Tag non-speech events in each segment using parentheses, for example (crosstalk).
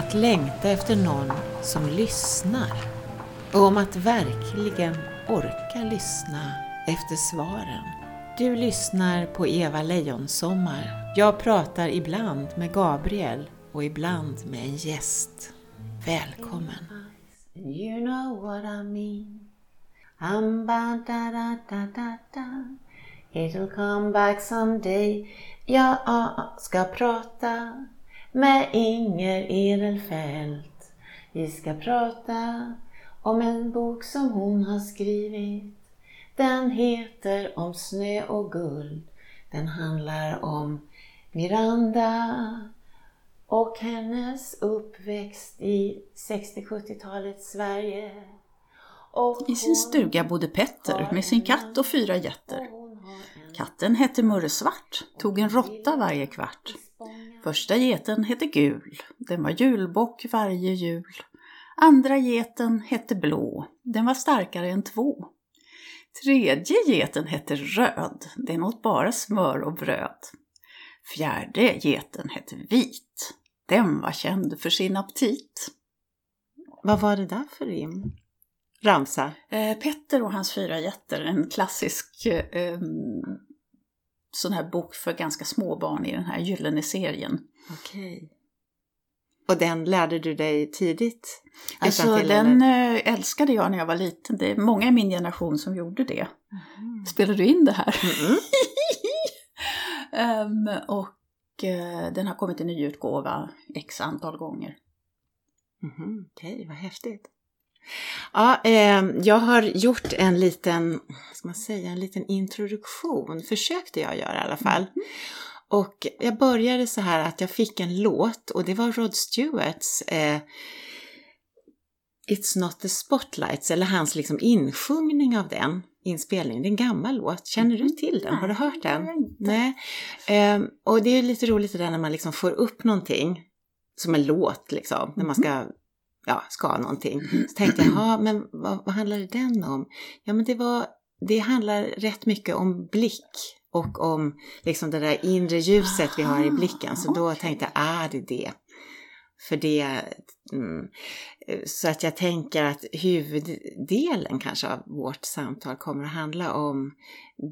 att längta efter någon som lyssnar och om att verkligen orka lyssna efter svaren. Du lyssnar på Eva Lejonsommar. Jag pratar ibland med Gabriel och ibland med en gäst. Välkommen! You know what I mean I'm da da da da da It'll come back someday Jag ska prata med Inger Edelfelt Vi ska prata om en bok som hon har skrivit Den heter Om snö och guld Den handlar om Miranda och hennes uppväxt i 60-70-talets Sverige. I sin stuga bodde Petter med sin katt och fyra getter. Katten hette Murre Svart, tog en råtta varje kvart. Första geten hette Gul, den var julbock varje jul. Andra geten hette Blå, den var starkare än två. Tredje geten hette Röd, den åt bara smör och bröd. Fjärde geten hette Vit, den var känd för sin aptit. Vad var det där för rim? Ramsa? Eh, Petter och hans fyra jätter, en klassisk eh, sån här bok för ganska små barn i den här gyllene serien. Okej. Och den lärde du dig tidigt? Alltså den eller? Eh, älskade jag när jag var liten. Det är många i min generation som gjorde det. Mm. Spelar du in det här? Mm. um, (laughs) och Eh, den har kommit i nyutgåva x antal gånger. Mm, Okej, okay, vad häftigt. Ja, eh, jag har gjort en liten, ska man säga, en liten introduktion, försökte jag göra i alla fall. Mm. Och jag började så här att jag fick en låt och det var Rod Stewarts eh, It's not the spotlights, eller hans liksom insjungning av den inspelningen. Det är en gammal låt. Känner du till den? Har du hört den? Nej. Um, och det är lite roligt det där när man liksom får upp någonting som en låt liksom, när man ska ja, ska någonting. Så tänkte jag, ja men vad, vad handlade den om? Ja men det var, det handlar rätt mycket om blick och om liksom det där inre ljuset vi har i blicken. Så då tänkte jag, är ah, det det? För det, mm, så att jag tänker att huvuddelen kanske av vårt samtal kommer att handla om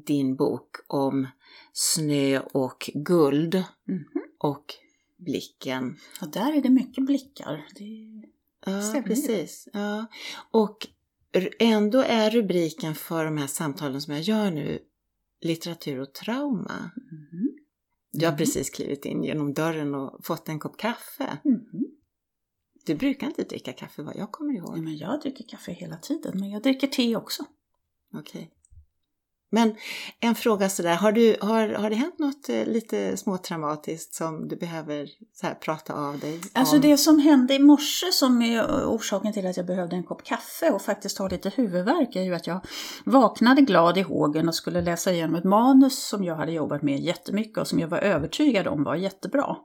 din bok om snö och guld mm och blicken. Och där är det mycket blickar. Det ja, precis. Ja. Och ändå är rubriken för de här samtalen som jag gör nu litteratur och trauma. Mm -hmm. Du har mm. precis klivit in genom dörren och fått en kopp kaffe. Mm. Du brukar inte dricka kaffe vad jag kommer ihåg. Nej, men jag dricker kaffe hela tiden, men jag dricker te också. Okej. Men en fråga sådär, har, du, har, har det hänt något eh, lite småtraumatiskt som du behöver så här, prata av dig om? Alltså det som hände i morse som är orsaken till att jag behövde en kopp kaffe och faktiskt ha lite huvudvärk är ju att jag vaknade glad i hågen och skulle läsa igenom ett manus som jag hade jobbat med jättemycket och som jag var övertygad om var jättebra.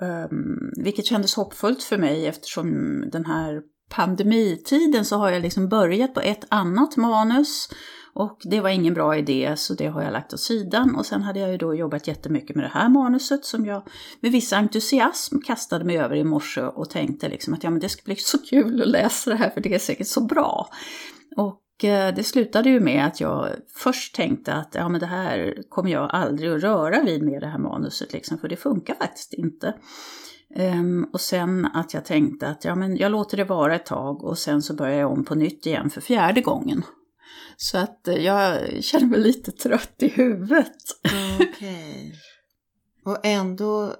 Um, vilket kändes hoppfullt för mig eftersom den här pandemitiden så har jag liksom börjat på ett annat manus och det var ingen bra idé så det har jag lagt åt sidan. Och sen hade jag ju då jobbat jättemycket med det här manuset som jag med viss entusiasm kastade mig över i morse och tänkte liksom att ja men det ska bli så kul att läsa det här för det är säkert så bra. Och eh, det slutade ju med att jag först tänkte att ja, men det här kommer jag aldrig att röra vid med det här manuset, liksom, för det funkar faktiskt inte. Um, och sen att jag tänkte att ja, men jag låter det vara ett tag och sen så börjar jag om på nytt igen för fjärde gången. Så att eh, jag känner mig lite trött i huvudet. (laughs) Okej. Okay. Och ändå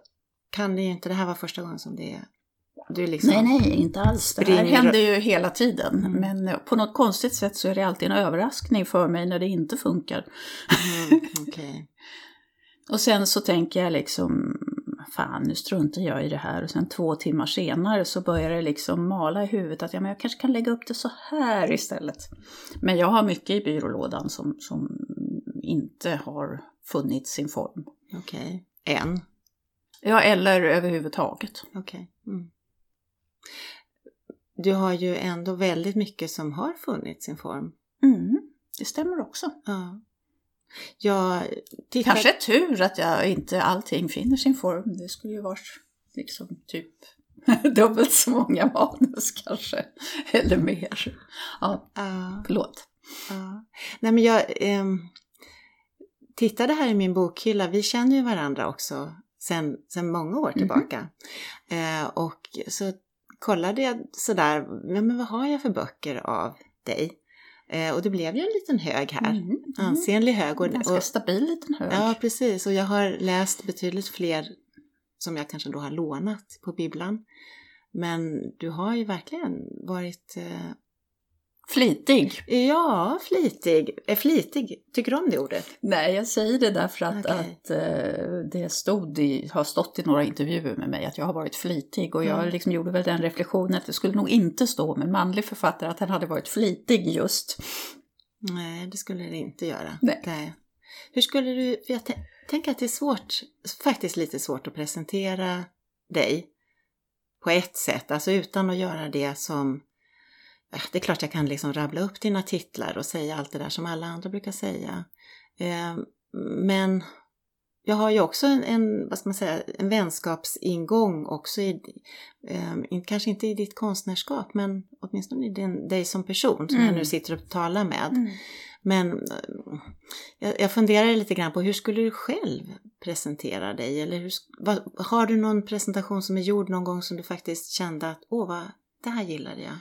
kan det ju inte, det här vara första gången som det du liksom nej, nej, inte alls. Det här händer ju hela tiden. Mm. Men på något konstigt sätt så är det alltid en överraskning för mig när det inte funkar. Mm, okay. (laughs) och sen så tänker jag liksom, fan nu struntar jag i det här. Och sen två timmar senare så börjar det liksom mala i huvudet att ja, men jag kanske kan lägga upp det så här istället. Men jag har mycket i byrålådan som, som inte har funnit sin form. Okej, okay. än? Ja, eller överhuvudtaget. Okej. Okay. Mm. Du har ju ändå väldigt mycket som har funnit sin form. Mm, det stämmer också. Ja. Jag tittar... Kanske tur att jag inte allting finner sin form. Det skulle ju varit liksom typ (laughs) dubbelt så många manus kanske, eller mer. Ja, Ja, förlåt. ja. Nej, men jag ehm, tittade här i min bokhylla. Vi känner ju varandra också sen, sen många år tillbaka. Eh, och så kollade jag sådär, men vad har jag för böcker av dig? Eh, och det blev ju en liten hög här. Mm, mm. Ansenlig hög. Och, Ganska och, stabil liten hög. ja, precis. Och jag har läst betydligt fler som jag kanske då har lånat på bibblan. Men du har ju verkligen varit eh, Flitig. Ja, flitig. Är flitig? Tycker du om det ordet? Nej, jag säger det därför att, Okej. att eh, det stod i, har stått i några intervjuer med mig att jag har varit flitig och jag Mm. liksom gjorde väl den reflektionen att det skulle nog inte stå om en manlig författare att han hade varit flitig just. Nej, det skulle det inte göra. Nej. Hur skulle du... Jag tän- tänker att det är svårt, faktiskt lite svårt att presentera dig på ett sätt, alltså utan att göra det som... Ja, Det är klart jag kan liksom rabbla upp dina titlar och säga allt det där som alla andra brukar säga. Eh, Men jag har ju också en, en, vad ska man säga, en vänskapsingång också i, eh, kanske inte i ditt konstnärskap, men åtminstone i din, dig som person som jag Mm. nu sitter och talar med. Men eh, jag, jag funderar lite grann på hur skulle du själv presentera dig? Eller hur, vad, har du någon presentation som är gjord någon gång som du faktiskt kände att åh, vad, det här gillade jag?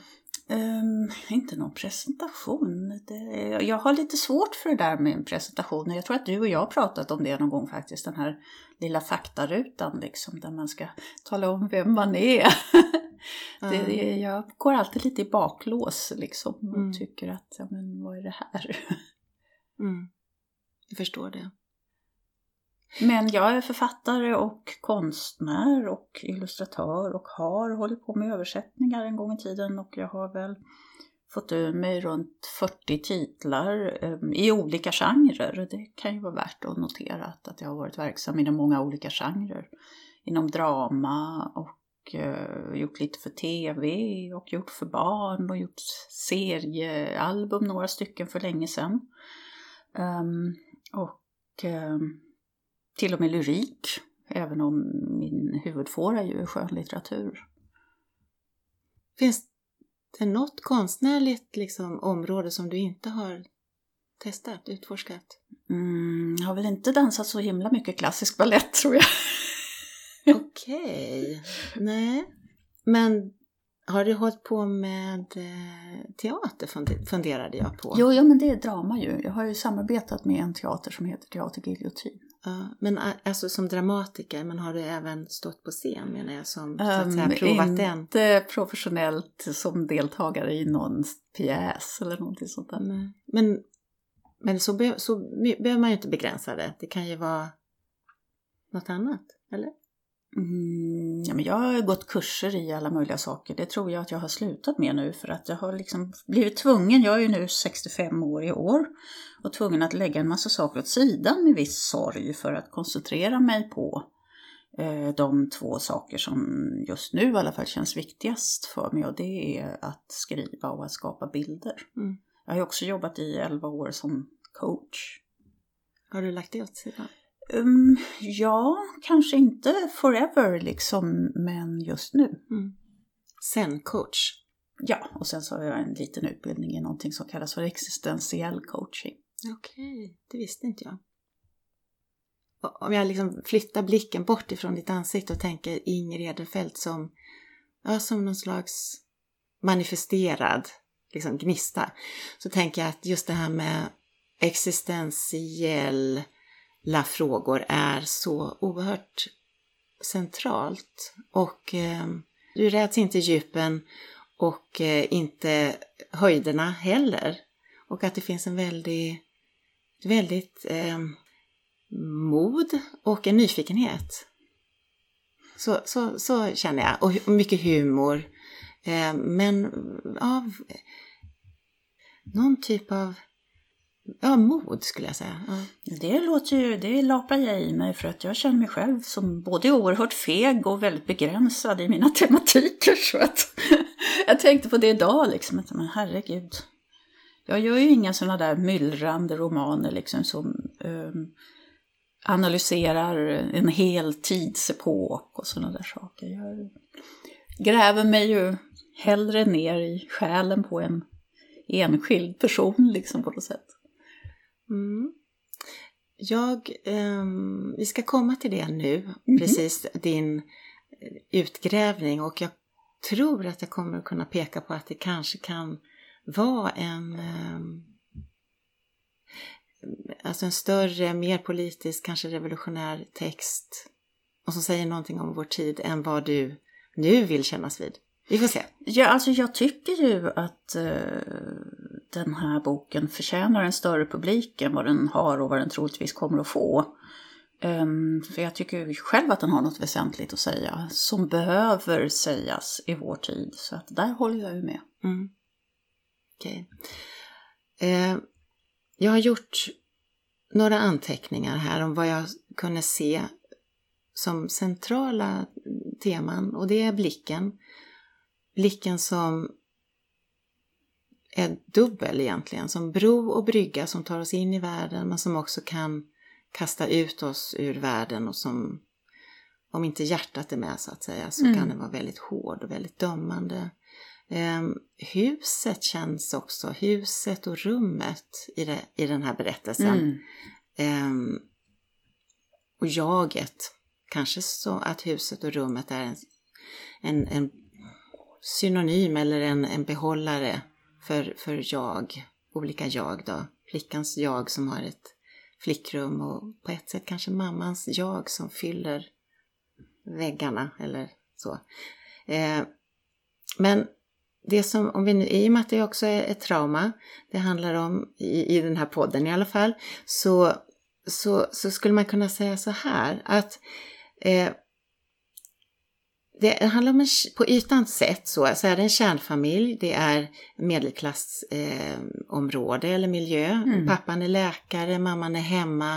Ehm, inte någon presentation. Det, jag har lite svårt för det där med en presentation. Jag tror att du och jag har pratat om det någon gång faktiskt. Den här lilla faktarutan liksom, där man ska tala om vem man är. (laughs) det, det, jag går alltid lite i baklås liksom och Mm. tycker att, ja men vad är det här? (laughs) Mm. Jag förstår det. Men jag är författare och konstnär och illustratör och har hållit på med översättningar en gång i tiden och jag har väl fått ur mig runt 40 titlar ehm, i olika genrer. Det kan ju vara värt att notera att, att jag har varit verksam inom många olika genrer. Inom drama och eh, gjort lite för tv och gjort för barn och gjort seriealbum, några stycken för länge sedan. Um, och um, till och med lyrik, även om min huvudfåra ju är skönlitteratur. Finns det något konstnärligt liksom, område som du inte har testat, utforskat? Mm, jag har väl inte dansat så himla mycket klassisk ballett tror jag. (laughs) Okej, nej. Men har du hållit på med eh, teater funde- funderade jag på. Jo, ja, men det är drama ju. Jag har ju samarbetat med en teater som heter Teater Giljotin. Ja, men a- alltså som dramatiker, men har du även stått på scen menar jag, som så att säga Ehm, provat den? inte professionellt som deltagare i någon pjäs eller någonting sånt där. Nej. Men, men så, be, så behöver man ju inte begränsa det. Det kan ju vara något annat, eller? Mm, ja, men jag har gått kurser i alla möjliga saker. Det tror jag att jag har slutat med nu för att jag har liksom blivit tvungen, jag är ju nu 65 år i år, och tvungen att lägga en massa saker åt sidan med viss sorg för att koncentrera mig på eh, de två saker som just nu i alla fall känns viktigast för mig och det är att skriva och att skapa bilder. Mm. Jag har också jobbat i 11 år som coach. Har du lagt det åt sidan? Um, ja, kanske inte forever liksom, men just nu. Mm. Sen coach. Ja, och sen så har jag en liten utbildning i någonting som kallas för existentiell coaching. Okej, det visste inte jag. Om jag liksom flyttar blicken bort ifrån ditt ansikte och tänker Inger Edelfelt som, ja, som någon slags manifesterad liksom gnista, så tänker jag att just det här med existentiella frågor är så oerhört centralt. Och eh, du räds inte djupen och eh, inte höjderna heller. Och att det finns en väldig, väldigt eh, mod och en nyfikenhet. Så, så, så känner jag. Och och mycket humor. Eh, men av någon typ av ja, mod skulle jag säga. Ja. Det låter ju, det lapar jag i mig för att jag känner mig själv som både oerhört feg och väldigt begränsad i mina (laughs) tematiker. Så att (laughs) jag tänkte på det idag liksom, att men herregud. Jag gör ju inga sådana där myllrande romaner liksom som um, analyserar en hel tidsepok och sådana där saker. Jag, gräver mig ju hellre ner i själen på en enskild person liksom på något sätt. Mm. Jag, um, vi ska komma till det nu, Mhm. precis din utgrävning och jag tror att jag kommer att kunna peka på att det kanske kan vara en um, alltså en större, mer politisk, kanske revolutionär text och som säger någonting om vår tid än vad du nu vill kännas vid. Vi får se. Ja, alltså jag tycker ju att eh, den här boken förtjänar en större publik än vad den har och vad den troligtvis kommer att få. Ehm, för jag tycker själv att den har något väsentligt att säga som behöver sägas i vår tid. Så att där håller jag ju med. Mm. Okay. Eh, jag har gjort några anteckningar här om vad jag kunde se som centrala teman och det är blicken. Blicken som är dubbel egentligen, som bro och brygga som tar oss in i världen men som också kan kasta ut oss ur världen och som om inte hjärtat är med så att säga så Mm. kan den vara väldigt hård och väldigt dömande. Ehm, huset känns också, huset och rummet i, det, i den här berättelsen. Mm. Ehm, och jaget, kanske så att huset och rummet är en, en, en synonym eller en, en behållare för, för jag, olika jag då. Flickans jag som har ett flickrum och på ett sätt kanske mammans jag som fyller väggarna eller så. Eh, men det som, om vi nu, i och med att det också är ett trauma, det handlar om i, i den här podden i alla fall, så, så, så skulle man kunna säga så här att eh, det handlar om en, på ytan sett så, så är det en kärnfamilj, det är medelklassområde eh, eller miljö. Mm. Pappan är läkare, mamman är hemma,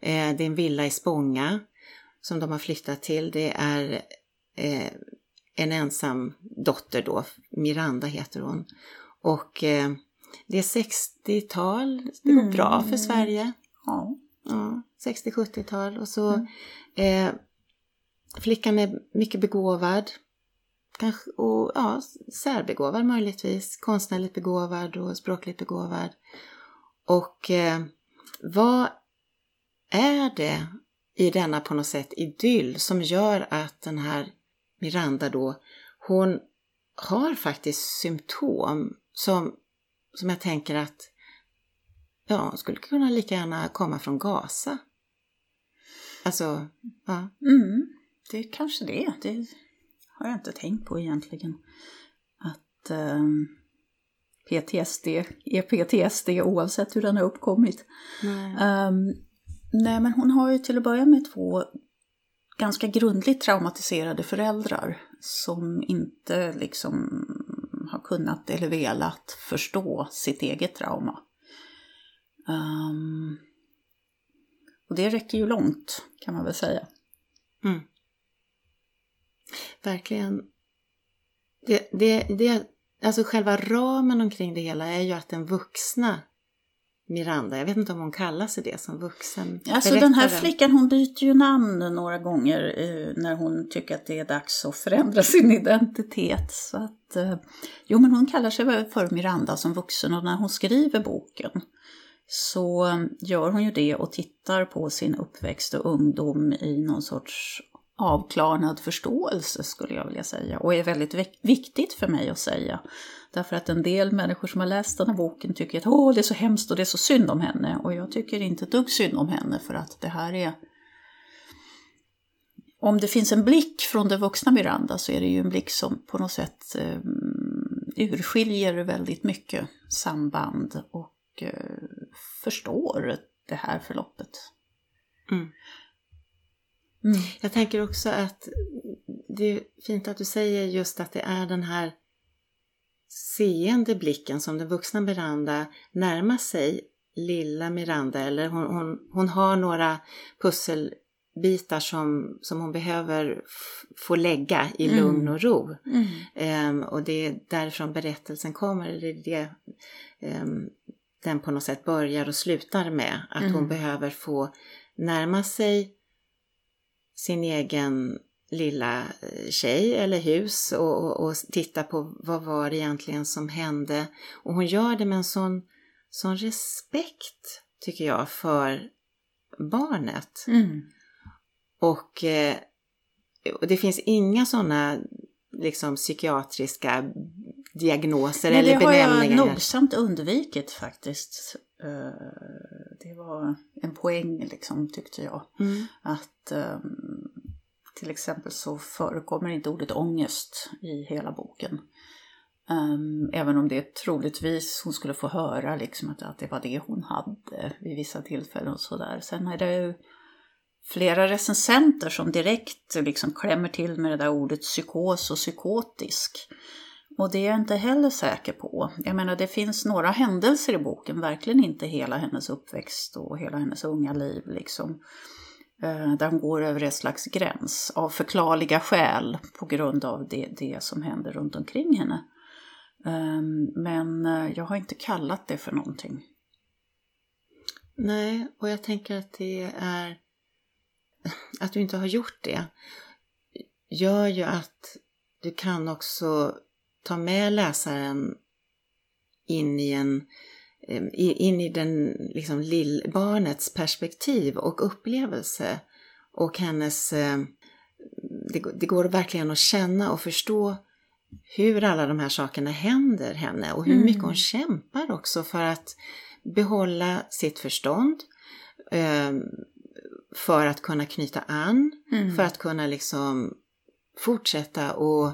eh, det är en villa i Spånga som de har flyttat till. Det är eh, en ensam dotter då, Miranda heter hon. Och eh, det är 60-tal, det går Mm. bra för Sverige. Ja. Ja, 60-70-tal och så Mm flickan är mycket begåvad. Kanske, och ja, särbegåvad möjligtvis. Konstnärligt begåvad och språkligt begåvad. Och eh, vad är det i denna på något sätt idyll som gör att den här Miranda då, hon har faktiskt symptom som, som jag tänker att ja, skulle kunna lika gärna komma från Gaza. Alltså, ja. Mm, det är kanske det. Det har jag inte tänkt på egentligen. Att ehm, PTSD är PTSD oavsett hur den har uppkommit. Nej. Ehm, nej, men hon har ju till att börja med två ganska grundligt traumatiserade föräldrar som inte liksom har kunnat eller velat förstå sitt eget trauma. Ehm, och det räcker ju långt kan man väl säga. Mm. Verkligen. Det, det, det, alltså själva ramen omkring det hela är ju att den vuxna Miranda, jag vet inte om hon kallar sig det som vuxen Alltså den här flickan hon byter ju namn några gånger eh, när hon tycker att det är dags att förändra sin identitet. Så att, eh, jo men hon kallar sig för Miranda som vuxen och när hon skriver boken så gör hon ju det och tittar på sin uppväxt och ungdom i någon sorts avklarnad förståelse skulle jag vilja säga. Och är väldigt viktigt för mig att säga. Därför att en del människor som har läst den här boken tycker att Åh, det är så hemskt och det är så synd om henne. Och jag tycker inte ett dugg synd om henne för att det här är... Om det finns en blick från den vuxna Miranda så är det ju en blick som på något sätt eh, urskiljer väldigt mycket samband och eh, förstår det här förloppet. Mm. Mm. Jag tänker också att det är fint att du säger just att det är den här seende blicken som den vuxna Miranda närmar sig lilla Miranda eller hon, hon, hon har några pusselbitar som, som hon behöver få lägga i Mm. lugn och ro. Mm. Ehm, och det är därifrån berättelsen kommer. Det är det ehm, den på något sätt börjar och slutar med. Att hon Mm. behöver få närma sig sin egen lilla eh, tjej eller hus och, och, och titta på vad var det egentligen som hände. Och hon gör det med en sån, sån respekt, tycker jag, för barnet. Mm. Och, eh, och det finns inga sådana liksom psykiatriska diagnoser Nej, eller det har jag benämningar. nogsamt undvikit faktiskt. Eh, Det var en poäng liksom tyckte jag. Mm. Att ehm, till exempel så förekommer inte ordet ångest i hela boken. Ehm, även om det troligtvis hon skulle få höra liksom att, att det var det hon hade vid vissa tillfällen och sådär. Sen är det ju flera recensenter som direkt liksom klämmer till med det där ordet psykos och psykotisk. Och det är jag inte heller säker på. Jag menar det finns några händelser i boken, verkligen inte hela hennes uppväxt och hela hennes unga liv liksom. Eh, Där hon går över ett slags gräns av förklarliga skäl på grund av det, det som händer runt omkring henne. Ehm, men eh, jag har inte kallat det för någonting. Nej, och jag tänker att det är (laughs) att du inte har gjort det gör ju att du kan också ta med läsaren in i en eh, in i den liksom lill, barnets perspektiv och upplevelse och hennes eh, det, går- det går verkligen att känna och förstå hur alla de här sakerna händer henne och hur Mm. mycket hon kämpar också för att behålla sitt förstånd eh, för att kunna knyta an, Mm. för att kunna liksom fortsätta och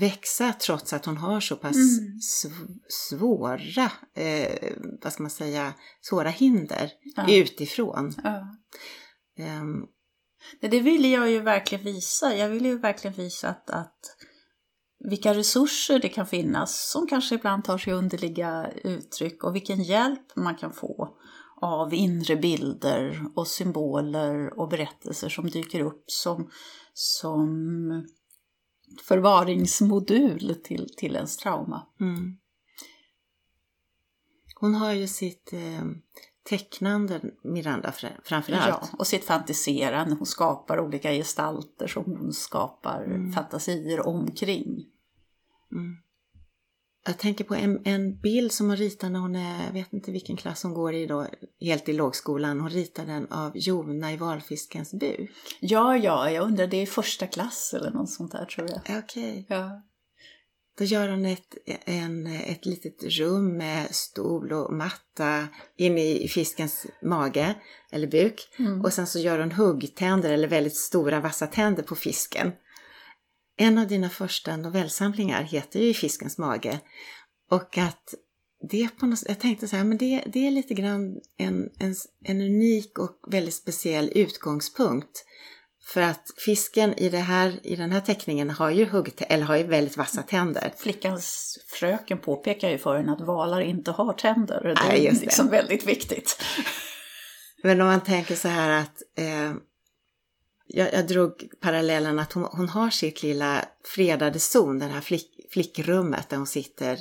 växa trots att hon har så pass Mm. sv- svåra, eh, vad ska man säga, svåra hinder Ja. utifrån. Ja. Nej, Det ville jag ju verkligen visa. Jag ville ju verkligen visa att, att vilka resurser det kan finnas som kanske ibland tar sig underliga uttryck och vilken hjälp man kan få av inre bilder och symboler och berättelser som dyker upp som, som förvaringsmodul till, till ens trauma. mm. Hon har ju sitt eh, tecknande, Miranda fr- framförallt. Ja, och sitt fantiserande. Hon skapar olika gestalter som hon skapar fantasier omkring. Mm. Jag tänker på en, en bild som hon ritar när hon är, jag vet inte vilken klass hon går i då, helt i lågskolan. Hon ritar den av Jona i valfiskens buk. Ja, ja, jag undrar, det är första klass eller något sånt där tror jag. Okej. Ja. Då gör hon ett, en, ett litet rum med stol och matta in i fiskens mage eller buk. Mm. Och sen så gör hon huggtänder eller väldigt stora vassa tänder på fisken. En av dina första novellsamlingar heter ju fiskens mage. Och att det på något, jag tänkte så här, men det, det är lite grann en, en, en unik och väldigt speciell utgångspunkt. För att fisken i, det här, i den här teckningen har ju, huggt, eller har ju väldigt vassa tänder. Flickans fröken påpekar ju för henne att valar inte har tänder. Det är Nej, just det. liksom väldigt viktigt. Men om man tänker så här att eh, jag, jag drog parallellen att hon, hon har sitt lilla fredade zon, det här flick, flickrummet där hon sitter.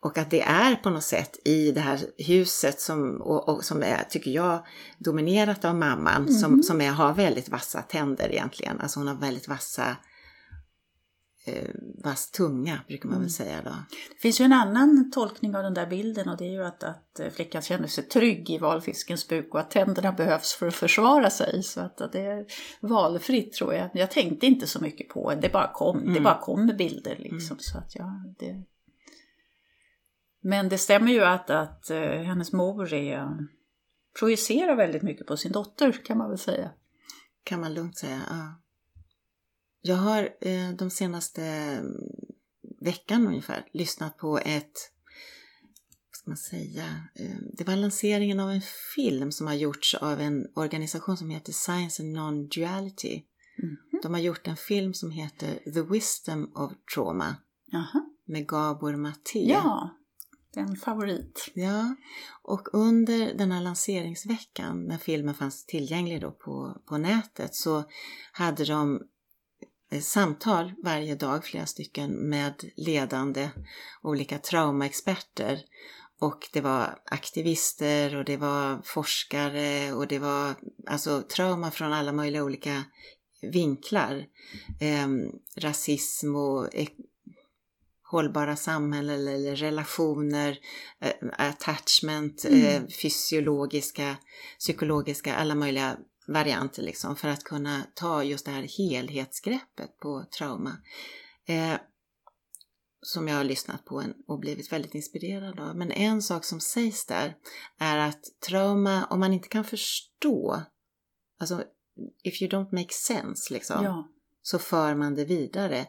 Och att det är på något sätt i det här huset som, och, och som är, tycker jag, dominerat av mamman som, som är, har väldigt vassa tänder egentligen. Alltså hon har väldigt vassa, vass tunga brukar man väl säga då. Det finns ju en annan tolkning av den där bilden och det är ju att, att flickan känner sig trygg i valfiskens buk och att tänderna behövs för att försvara sig. Så att, att det är valfritt tror jag. Jag tänkte inte så mycket på det, bara kom, det bara kom med bilder liksom. Så att ja, det... Men det stämmer ju att, att eh, hennes mor är, projicerar väldigt mycket på sin dotter kan man väl säga. Kan man lugnt säga, ja. Jag har eh, de senaste mm, veckan ungefär lyssnat på ett, vad ska man säga, eh, det var lanseringen av en film som har gjorts av en organisation som heter Science and Non-Duality. Mhm. De har gjort en film som heter The Wisdom of Trauma Jaha. med Gabor Maté. Ja, en favorit. Ja, och under den här lanseringsveckan när filmen fanns tillgänglig då på, på nätet så hade de samtal varje dag, flera stycken, med ledande olika traumaexperter. Och det var aktivister och det var forskare och det var alltså trauma från alla möjliga olika vinklar. Eh, rasism och hållbara samhällen eller relationer, eh, attachment, mm. eh, fysiologiska, psykologiska, alla möjliga varianter liksom för att kunna ta just det här helhetsgreppet på trauma. Eh, som jag har lyssnat på och blivit väldigt inspirerad av. Men en sak som sägs där är att trauma, om man inte kan förstå, alltså if you don't make sense liksom, ja. så för man det vidare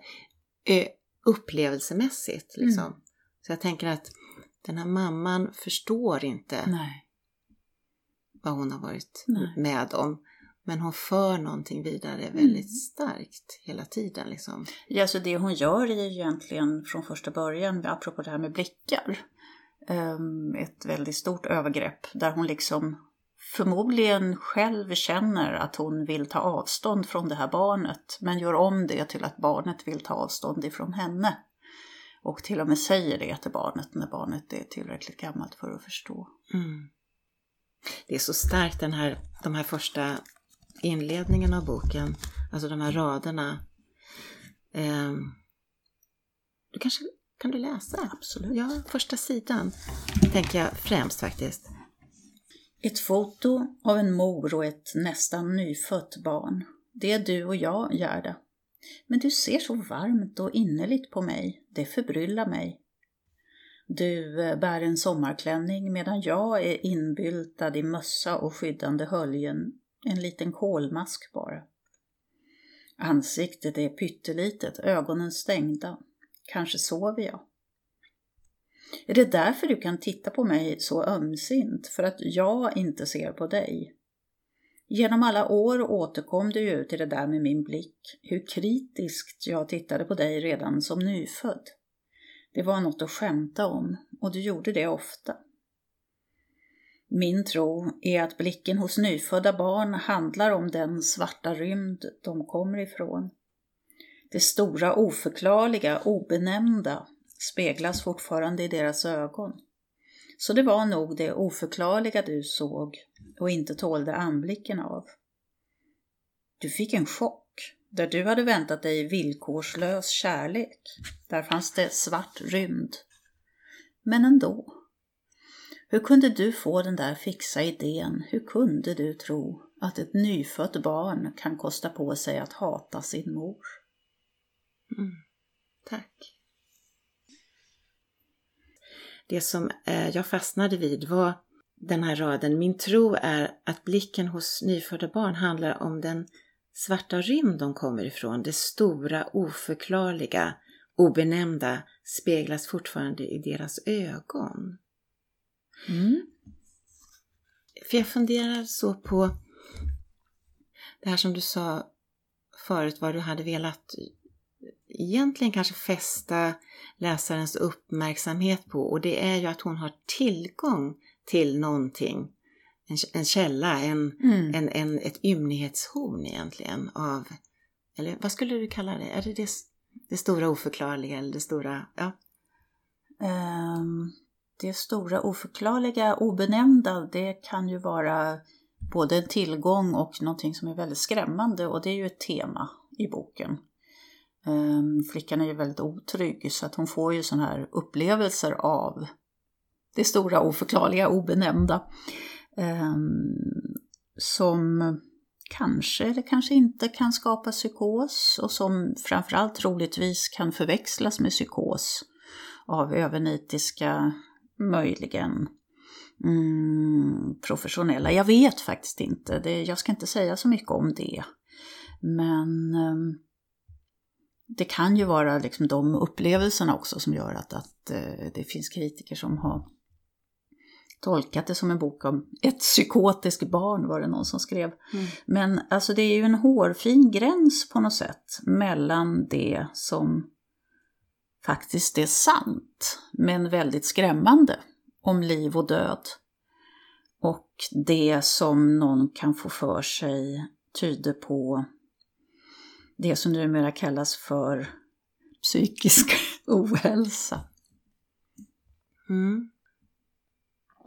upplevelsemässigt. Liksom. Mm. Så jag tänker att den här mamman förstår inte Nej. vad hon har varit Nej. med om. Men hon för någonting vidare väldigt mm. starkt hela tiden. Liksom. Ja, så det hon gör är ju egentligen från första början, apropå det här med blickar, ehm, ett väldigt stort övergrepp där hon liksom förmodligen själv känner att hon vill ta avstånd från det här barnet men gör om det till att barnet vill ta avstånd ifrån henne. Och till och med säger det till barnet när barnet är tillräckligt gammalt för att förstå. Mm. Det är så starkt den här, de här första inledningen av boken, alltså de här raderna. Eh, du kanske kan du läsa? Absolut. Ja, första sidan tänker jag främst faktiskt. Ett foto av en mor och ett nästan nyfött barn. Det är du och jag, Gerda. Men du ser så varmt och innerligt på mig. Det förbryllar mig. Du eh, bär en sommarklänning medan jag är inbyltad i mössa och skyddande höljen en liten kolmask bara. Ansiktet är pyttelitet, ögonen stängda. Kanske sover jag. Är det därför du kan titta på mig så ömsint? För att jag inte ser på dig? Genom alla år återkom du ju till det där med min blick, hur kritiskt jag tittade på dig redan som nyfödd. Det var något att skämta om och du gjorde det ofta. Min tro är att blicken hos nyfödda barn handlar om den svarta rymd de kommer ifrån. Det stora oförklarliga, obenämnda speglas fortfarande i deras ögon. Så det var nog det oförklarliga du såg och inte tålde anblicken av. Du fick en chock där du hade väntat dig villkorslös kärlek. Där fanns det svart rymd. Men ändå. Hur kunde du få den där fixa idén? Hur kunde du tro att ett nyfött barn kan kosta på sig att hata sin mor? Mm. Tack. Det som eh, jag fastnade vid var den här raden. Min tro är att blicken hos nyfödda barn handlar om den svarta rymd de kommer ifrån. Det stora, oförklarliga, obenämnda speglas fortfarande i deras ögon. Mm. För jag funderar så på det här som du sa förut, vad du hade velat egentligen kanske fästa läsarens uppmärksamhet på och det är ju att hon har tillgång till någonting, en, en källa, en, mm. en, en, ett ymnighetshorn egentligen av, eller vad skulle du kalla det? Är det det, det stora oförklarliga eller det stora, ja? Um, det stora oförklarliga, obenämnda, det kan ju vara både en tillgång och någonting som är väldigt skrämmande och det är ju ett tema i boken. Ehm, flickan är ju väldigt otrygg så att hon får ju sådana här upplevelser av det stora oförklarliga, obenämnda. Ehm, som kanske eller kanske inte kan skapa psykos och som framförallt troligtvis kan förväxlas med psykos av övernitiska, eh, möjligen mm, professionella. Jag vet faktiskt inte, det, jag ska inte säga så mycket om det. Men um, det kan ju vara liksom de upplevelserna också som gör att, att eh, det finns kritiker som har tolkat det som en bok om ett psykotiskt barn var det någon som skrev. Mm. Men alltså det är ju en hårfin gräns på något sätt mellan det som faktiskt är sant men väldigt skrämmande om liv och död och det som någon kan få för sig tyder på det som numera kallas för psykisk (laughs) ohälsa. Mm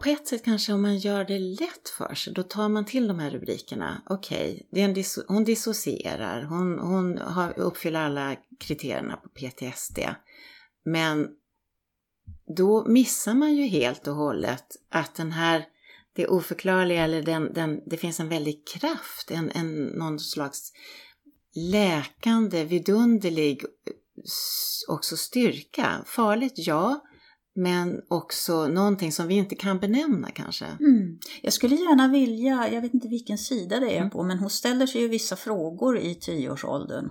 på ett sätt kanske om man gör det lätt för sig, då tar man till de här rubrikerna. Okej, okay, disso hon dissocierar, hon, hon har, uppfyller alla kriterierna på PTSD. Men då missar man ju helt och hållet att den här, det oförklarliga eller den, den, det finns en väldig kraft, en, en, någon slags läkande, vidunderlig också styrka. Farligt, ja, men också någonting som vi inte kan benämna kanske. Mm. Jag skulle gärna vilja, jag vet inte vilken sida det är mm. på, men hon ställer sig ju vissa frågor i tioårsåldern.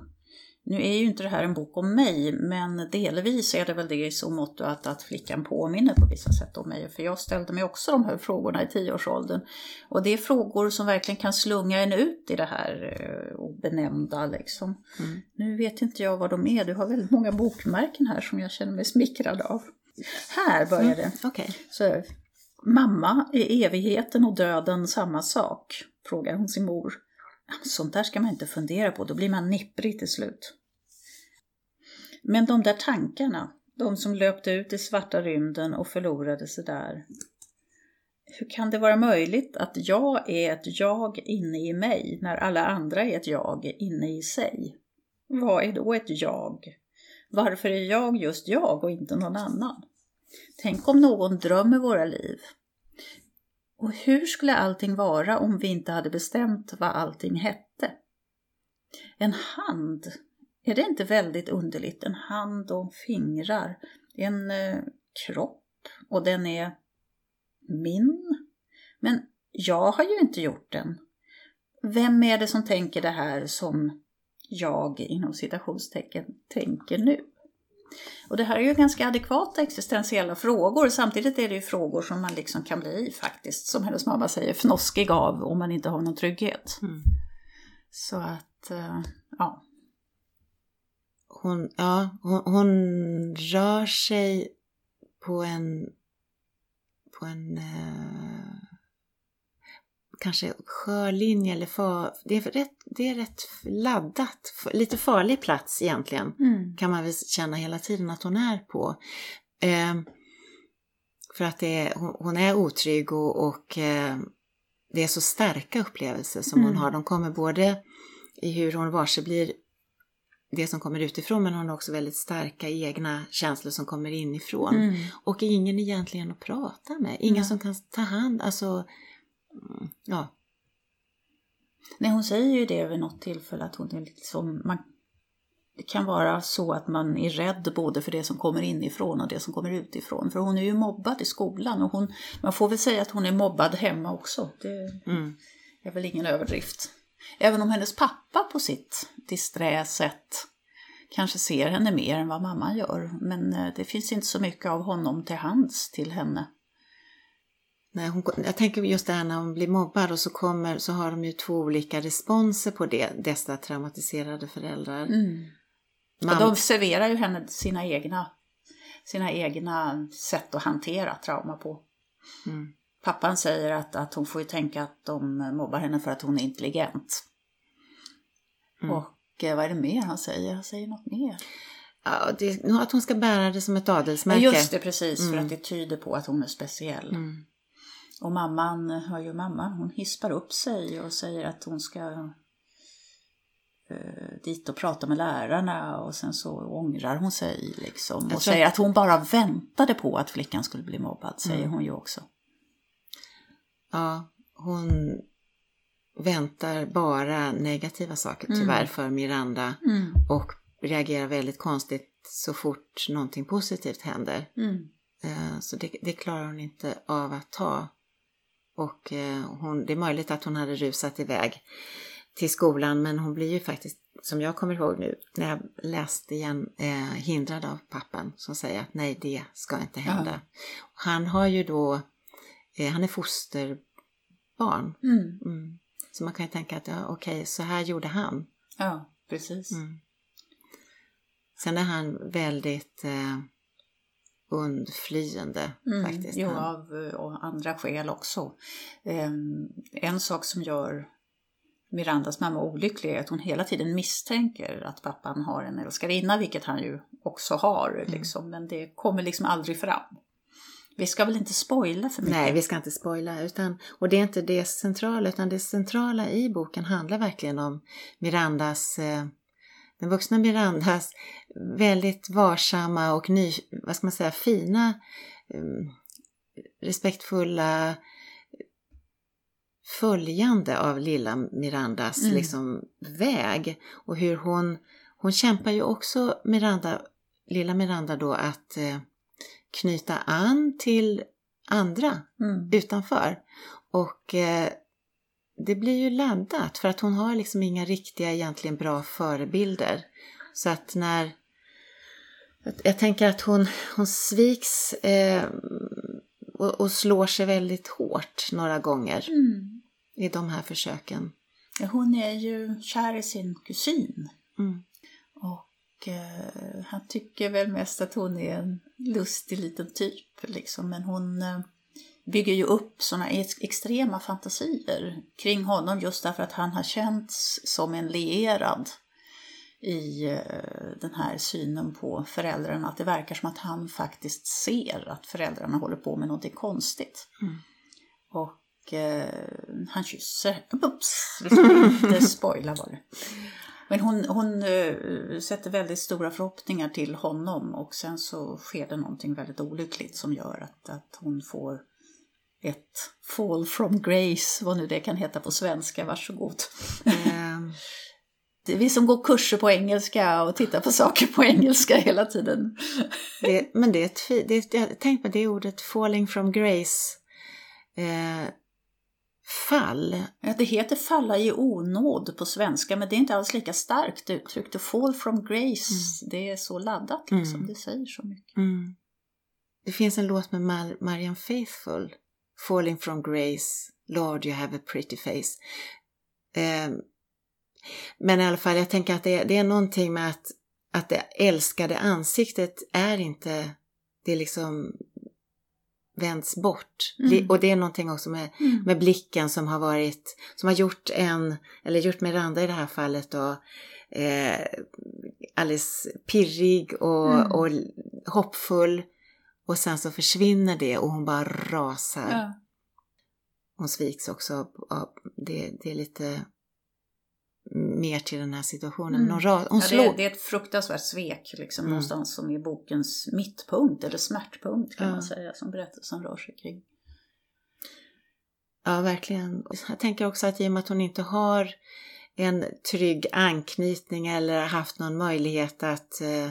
Nu är ju inte det här en bok om mig, men delvis är det väl det i så mått att, att flickan påminner på vissa sätt om mig. För jag ställde mig också de här frågorna i tioårsåldern. Och det är frågor som verkligen kan slunga en ut i det här eh, obenämnda liksom. Mm. Nu vet inte jag vad de är, du har väldigt många bokmärken här som jag känner mig smickrad av. Här börjar det. Mm, okay. Så, Mamma, är evigheten och döden samma sak? frågar hon sin mor. Sånt där ska man inte fundera på, då blir man nipprig till slut. Men de där tankarna, de som löpte ut i svarta rymden och förlorade sig där. Hur kan det vara möjligt att jag är ett jag inne i mig när alla andra är ett jag inne i sig? Vad är då ett jag? Varför är jag just jag och inte någon annan? Tänk om någon drömmer våra liv. Och hur skulle allting vara om vi inte hade bestämt vad allting hette? En hand, är det inte väldigt underligt? En hand och fingrar, en eh, kropp och den är min. Men jag har ju inte gjort den. Vem är det som tänker det här som jag inom citationstecken tänker nu? Och det här är ju ganska adekvata existentiella frågor. Samtidigt är det ju frågor som man liksom kan bli faktiskt, som hennes mamma säger, fnoskig av om man inte har någon trygghet. Mm. Så att, uh, ja. Hon, ja, hon, hon, rör sig på en, på en uh kanske skör linje eller för, det, är rätt, det är rätt laddat, lite farlig plats egentligen mm. kan man väl känna hela tiden att hon är på. Eh, för att det är, hon är otrygg och, och eh, det är så starka upplevelser som mm. hon har. De kommer både i hur hon varse blir det som kommer utifrån men hon har också väldigt starka egna känslor som kommer inifrån. Mm. Och ingen egentligen att prata med, ingen som kan ta hand, alltså ja. Nej, hon säger ju det vid något tillfälle att hon är liksom, man, det kan vara så att man är rädd både för det som kommer inifrån och det som kommer utifrån. För hon är ju mobbad i skolan och hon, man får väl säga att hon är mobbad hemma också. Det mm. är väl ingen överdrift. Även om hennes pappa på sitt disträ sätt kanske ser henne mer än vad mamman gör. Men eh, det finns inte så mycket av honom till hands till henne. Nej, hon, jag tänker just det här när hon blir mobbad och så, kommer, så har de ju två olika responser på det, dessa traumatiserade föräldrar. Mm. Och de serverar ju henne sina egna, sina egna sätt att hantera trauma på. Mm. Pappan säger att, att hon får ju tänka att de mobbar henne för att hon är intelligent. Mm. Och eh, vad är det mer han säger? Han säger något mer. Ja, det, att hon ska bära det som ett adelsmärke. Ja, just det, precis. Mm. För att det tyder på att hon är speciell. Mm. Och mamman, hör ju mamman, hon hispar upp sig och säger att hon ska eh, dit och prata med lärarna och sen så ångrar hon sig liksom. Och säger att hon bara väntade på att flickan skulle bli mobbad, säger mm. hon ju också. Ja, hon väntar bara negativa saker mm. tyvärr för Miranda mm. och reagerar väldigt konstigt så fort någonting positivt händer. Mm. Eh, så det, det, klarar hon inte av att ta. Och eh, hon, det är möjligt att hon hade rusat iväg till skolan men hon blir ju faktiskt, som jag kommer ihåg nu när jag läste igen, eh, hindrad av pappan som säger att nej det ska inte hända. Ja. Han har ju då, eh, han är fosterbarn. Mm. Mm. Så man kan ju tänka att ja, okej, okay, så här gjorde han. Ja, precis. Mm. Sen är han väldigt eh, undflyende mm, faktiskt. Jo, av och andra skäl också. Um, en sak som gör Mirandas mamma olycklig är att hon hela tiden misstänker att pappan har en älskarinna, vilket han ju också har, mm. liksom, men det kommer liksom aldrig fram. Vi ska väl inte spoila för mycket? Nej, vi ska inte spoila. Utan, och det är inte det centrala, utan det centrala i boken handlar verkligen om Mirandas, eh, den vuxna Mirandas väldigt varsamma och ny, vad ska man säga, fina, eh, respektfulla följande av lilla Mirandas Mm. liksom, väg. Och hur hon, hon kämpar ju också, Miranda, lilla Miranda då, att eh, knyta an till andra Mm. utanför. Och eh, det blir ju laddat för att hon har liksom inga riktiga egentligen bra förebilder. Så att när jag- tänker att hon, hon sviks eh, och, och slår sig väldigt hårt några gånger Mm. i de här försöken. Hon är ju kär i sin kusin. Mm. Och eh, han tycker väl mest att hon är en lustig liten typ. Liksom. Men hon eh, bygger ju upp sådana ex- extrema fantasier kring honom just därför att han har känts som en lierad i eh, den här synen på föräldrarna. Att det verkar som att han faktiskt ser att föräldrarna håller på med någonting konstigt. Mm. Och eh, han kysser. Ups, vi ska inte (laughs) spoila vad det Men hon, hon eh, sätter väldigt stora förhoppningar till honom och sen så sker det någonting väldigt olyckligt som gör att, att hon får ett fall from grace, vad nu det kan heta på svenska, varsågod. Ehm, (laughs) Det är vi som går kurser på engelska och tittar på saker på engelska hela tiden. det, (laughs) men det är ett fi- det är, jag tänkte på det ordet falling from grace. Eh, fall. Ja, Det heter falla i onåd på svenska, men det är inte alls lika starkt uttryckt. Och fall from grace, det är så laddat liksom, Mm. det säger så mycket. Mm. Det finns en låt med Mar- Marianne Faithfull. Falling from grace, Lord you have a pretty face. Eh, men i alla fall, jag tänker att det, det är någonting med att, att det älskade ansiktet är inte, det liksom vänds bort. Mm. Det- Och det är någonting också med, Mm. med blicken som har varit, som har gjort en, eller gjort Miranda i det här fallet då, eh, alldeles pirrig och, Mm. och hoppfull. Och sen så försvinner det och hon bara rasar. Ja. Hon sviks också. Det, det är lite mer till den här situationen. Mm. Hon, ra, hon Ja, slår. det, är, det är ett fruktansvärt svek, liksom, Mm. någonstans som är bokens mittpunkt, eller smärtpunkt kan Ja. man säga, som berättelsen rör sig kring. Ja, verkligen. Jag tänker också att i och med att hon inte har en trygg anknytning eller haft någon möjlighet att eh,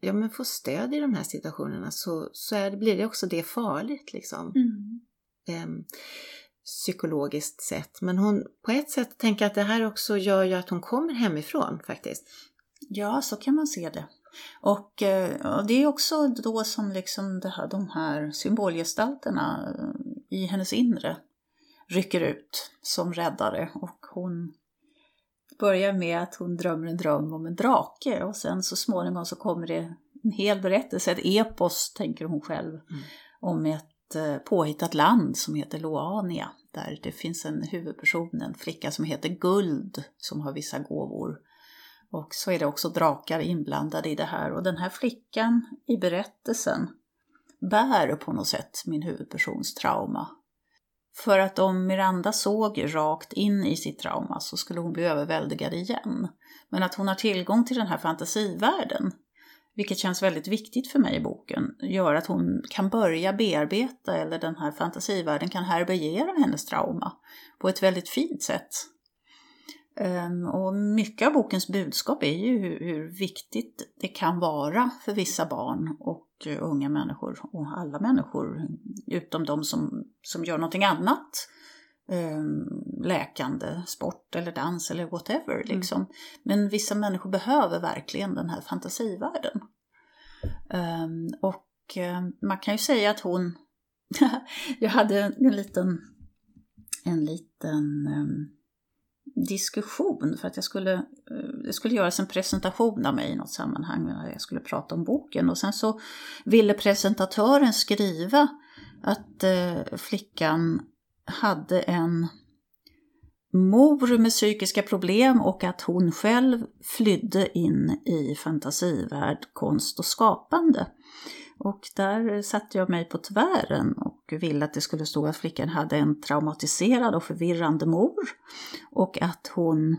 ja, men få stöd i de här situationerna så, så är, blir det också det farligt liksom. Mm. eh, psykologiskt sett. Men hon, på ett sätt tänker jag att det här också gör ju att hon kommer hemifrån faktiskt. Ja, så kan man se det. Och eh, det är också då som liksom det här, de här symbolgestalterna eh, i hennes inre rycker ut som räddare. Och hon börjar med att hon drömmer en dröm om en drake och sen så småningom så kommer det en hel berättelse, ett epos tänker hon själv, om ett eh, påhittat land som heter Loania. Där det finns en huvudperson, en flicka som heter Guld, som har vissa gåvor. Och så är det också drakar inblandade i det här. Och den här flickan i berättelsen bär på något sätt min huvudpersons trauma. För att om Miranda såg rakt in i sitt trauma så skulle hon bli överväldigad igen. Men att hon har tillgång till den här fantasivärlden, vilket känns väldigt viktigt för mig i boken, gör att hon kan börja bearbeta, eller den här fantasivärlden kan härbärgera hennes trauma på ett väldigt fint sätt. Ehm, och mycket av bokens budskap är ju hur, viktigt det kan vara för vissa barn och unga människor och alla människor utom de som, som gör någonting annat. Ehm, Läkande, sport eller dans eller whatever. Liksom. Men vissa människor behöver verkligen den här fantasivärlden. Ehm, och eh, man kan ju säga att hon... (laughs) jag hade en, en liten, en liten ehm, diskussion för att jag skulle, eh, det skulle göras en presentation av mig i något sammanhang när jag skulle prata om boken och sen så ville presentatören skriva att eh, flickan hade en mor med psykiska problem och att hon själv flydde in i fantasivärld, konst och skapande. Och där satte jag mig på tvären och ville att det skulle stå att flickan hade en traumatiserad och förvirrande mor och att hon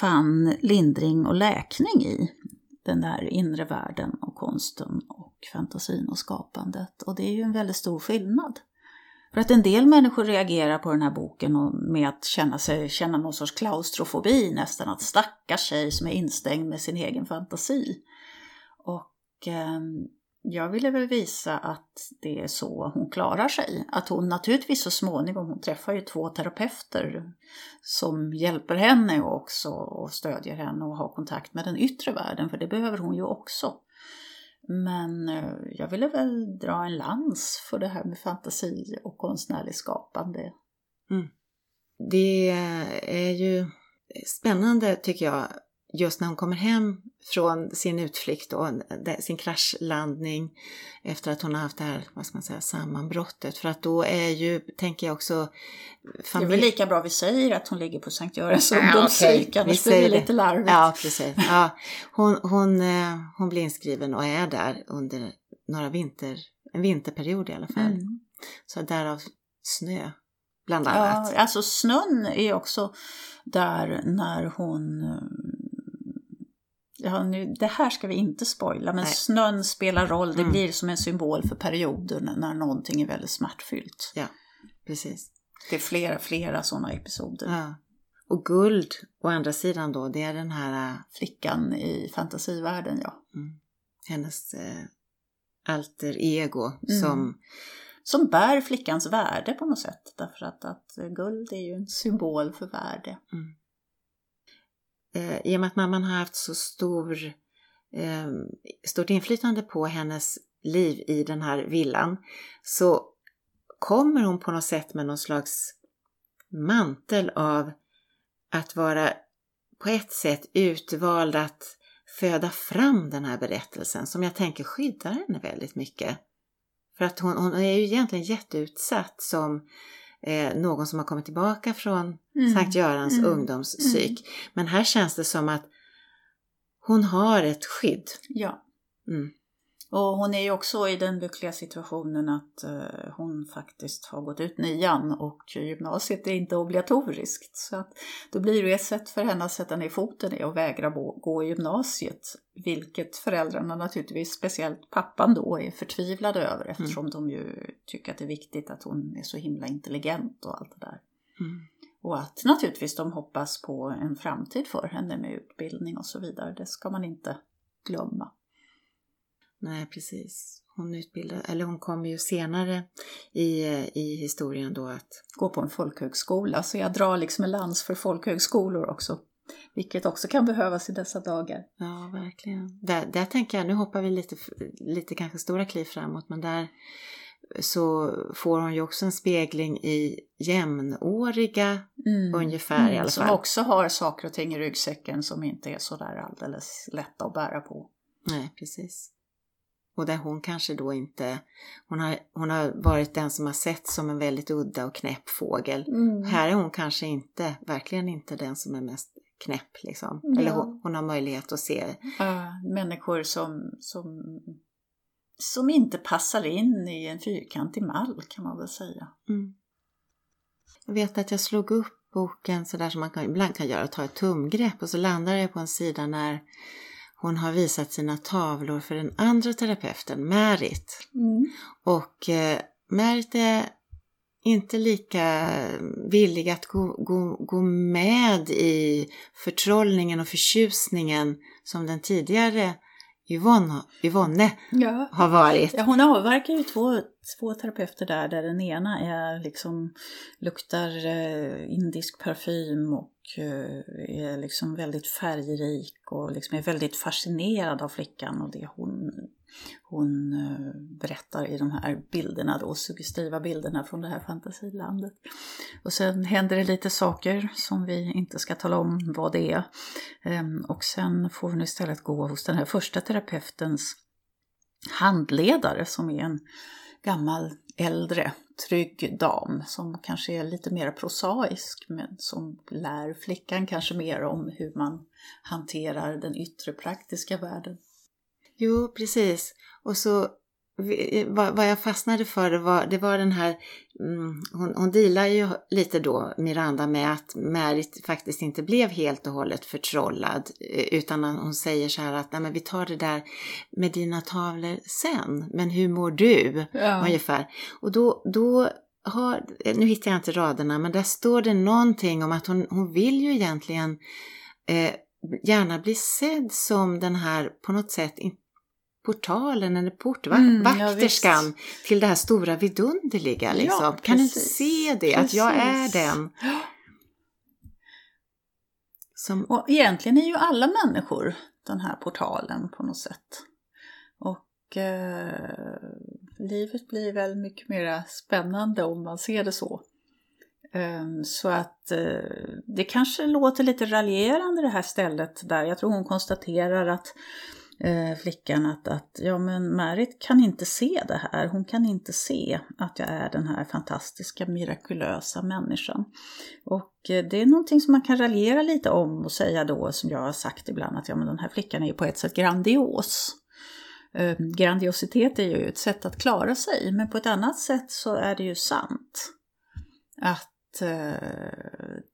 fann lindring och läkning i den där inre världen och konsten och fantasin och skapandet. Och det är ju en väldigt stor skillnad. För att en del människor reagerar på den här boken med att känna, sig, känna någon sorts klaustrofobi, nästan att stackars tjej som är instängd med sin egen fantasi. Och eh, jag ville väl visa att det är så hon klarar sig. Att hon naturligtvis så småningom, hon träffar ju två terapeuter som hjälper henne också och stödjer henne och har kontakt med den yttre världen, för det behöver hon ju också. Men eh, jag ville väl dra en lans för det här med fantasi och konstnärligt skapande. Mm. Det är ju spännande tycker jag just när hon kommer hem från sin utflykt och sin kraschlandning efter att hon har haft det här, vad ska man säga, sammanbrottet. För att då är ju, tänker jag också... Familj... Det är väl lika bra vi säger att hon ligger på Sankt Görans ungdomspsyk, okay. annars blir det lite larvigt. Ja, precis. Ja, hon, hon, eh, hon blir inskriven och är där under några vinter, en vinterperiod i alla fall. Mm. Så därav snö, bland annat. Ja, alltså snön är också där när hon Ja, nu, det här ska vi inte spoila, men Nej. snön spelar roll. Det mm. blir som en symbol för perioder när, när någonting är väldigt smärtfyllt. Ja, precis. Det är flera, flera sådana episoder. Ja. Och guld, å andra sidan då, det är den här... Äh, Flickan i fantasivärlden, ja. Mm. Hennes eh, alter ego mm. som... Som bär flickans värde på något sätt. Därför att, att guld är ju en symbol för värde. Mm eh, i och med att mamman har haft så stor, eh, stort inflytande på hennes liv i den här villan så kommer hon på något sätt med någon slags mantel av att vara på ett sätt utvald att föda fram den här berättelsen som jag tänker skyddar henne väldigt mycket. För att hon, hon är ju egentligen jätteutsatt som eh, någon som har kommit tillbaka från mm. Sankt Görans mm. ungdomspsyk. Mm. Men här känns det som att hon har ett skydd. Ja. Mm. Och hon är ju också i den lyckliga situationen att uh, hon faktiskt har gått ut nian och gymnasiet är inte obligatoriskt. Så att då blir det ett sätt för henne att sätta ner foten i och vägra gå i gymnasiet. Vilket föräldrarna naturligtvis, speciellt pappan då, är förtvivlade över mm. eftersom mm. de ju tycker att det är viktigt att hon är så himla intelligent och allt det där. Mm. Och att naturligtvis de hoppas på en framtid för henne med utbildning och så vidare. Det ska man inte glömma. Nej, precis. Hon utbildade, eller hon kommer ju senare i, i historien då att... Gå på en folkhögskola, så jag drar liksom en lans för folkhögskolor också. Vilket också kan behövas i dessa dagar. Ja, verkligen. Där, där tänker jag, nu hoppar vi lite, lite kanske stora kliv framåt, men där så får hon ju också en spegling i jämnåriga mm. ungefär mm, i alla fall. Som också har saker och ting i ryggsäcken som inte är sådär alldeles lätta att bära på. Nej, precis. Och där hon kanske då inte, hon har, hon har varit den som har sett som en väldigt udda och knäpp fågel. Mm. Här är hon kanske inte, verkligen inte den som är mest knäpp liksom. Ja. Eller hon, hon, har möjlighet att se. Uh, människor som, som, som inte passar in i en fyrkantig mall kan man väl säga. Mm. Jag vet att jag slog upp boken sådär som man kan, ibland kan göra, ta ett tumgrepp och så landade jag på en sida när hon har visat sina tavlor för den andra terapeuten, Märit. Mm. Och eh, Märit är inte lika villig att gå, gå, gå med i förtrollningen och förtjusningen som den tidigare Yvonne, Yvonne ja. har varit. Ja, hon avverkar ju två, två terapeuter där, där den ena är liksom, luktar eh, indisk parfym och eh, är liksom väldigt färgrik och liksom är väldigt fascinerad av flickan och det hon, hon eh, berättar i de här bilderna då, suggestiva bilderna från det här fantasilandet. Och sen händer det lite saker som vi inte ska tala om vad det är. Ehm, och sen får hon istället gå hos den här första terapeutens handledare som är en gammal äldre trygg dam som kanske är lite mer prosaisk men som lär flickan kanske mer om hur man hanterar den yttre praktiska världen. Jo, precis. Och så vad, jag fastnade för det var, det var den här, mm, hon, hon dealar ju lite då, Miranda, med att Märit faktiskt inte blev helt och hållet förtrollad. eh, Utan hon säger så här att, nej men vi tar det där med dina tavlor sen, men hur mår du? Ja. Ungefär. Och då, då har, nu hittar jag inte raderna, men där står det någonting om att hon, hon vill ju egentligen eh, gärna bli sedd som den här på något sätt portalen eller portvakterskan Mm, ja, till det här stora vidunderliga. Liksom. Ja, kan du inte precis. se det, att jag är Precis. den? (gasps) Som, Och egentligen är ju alla människor den här portalen på något sätt. Och eh, livet blir väl mycket mer spännande om man ser det så. Eh, så att eh, det kanske låter lite raljerande det här stället där. Jag tror hon konstaterar att eh, flickan att, att ja men Marit kan inte se det här. Hon kan inte se att jag är den här fantastiska mirakulösa människan. Och eh, det är någonting som man kan raljera lite om och säga då som jag har sagt ibland att ja men den här flickan är ju på ett sätt grandios. Eh, grandiositet är ju ett sätt att klara sig men på ett annat sätt så är det ju sant. Att eh,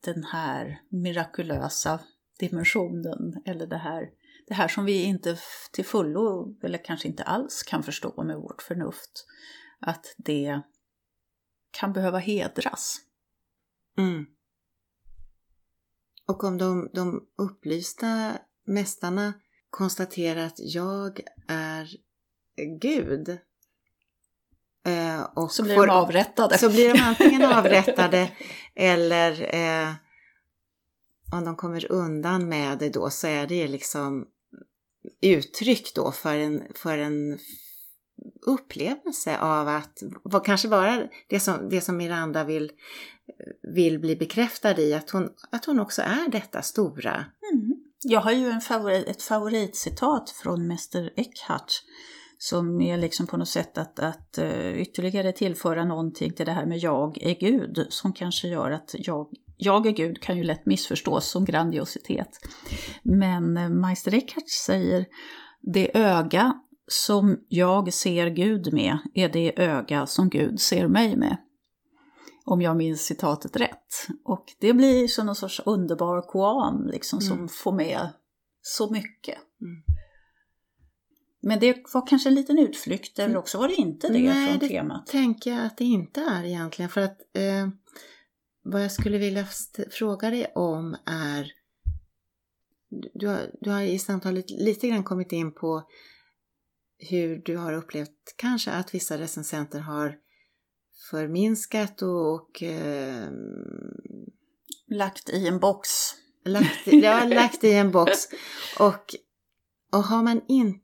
den här mirakulösa dimensionen eller det här, det här som vi inte till fullo eller kanske inte alls kan förstå med vårt förnuft. Att det kan behöva hedras. mm. Och om de, de upplysta mästarna konstaterar att jag är Gud. eh, Och Så blir får- de avrättade. Så blir de antingen (laughs) avrättade eller eh, om de kommer undan med det då så är det liksom uttryck då för en, för en upplevelse av att vad kanske vara det som, det som Miranda vill, vill bli bekräftad i, att hon, att hon också är detta stora. Mm. Jag har ju en favorit, ett favoritcitat från Mäster Eckhart som är liksom på något sätt att, att eh, ytterligare tillföra någonting till det här med jag är Gud som kanske gör att jag, jag är Gud kan ju lätt missförstås som grandiositet. Men eh, Meister Eckhart säger det öga som jag ser Gud med är det öga som Gud ser mig med. Om jag minns citatet rätt. Och det blir som någon sorts underbar koan liksom, som Mm. får med så mycket. Mm. Men det var kanske en liten utflykt, eller också var det inte det Nej, från det temat. tänker jag att det inte är egentligen. För att eh, vad jag skulle vilja fråga dig om är du- du har, du har i samtalet lite grann kommit in på hur du har upplevt kanske att vissa recensenter har förminskat och, och eh, Lagt i en box. lagt, ja, (laughs) lagt i en box. Och, och har man inte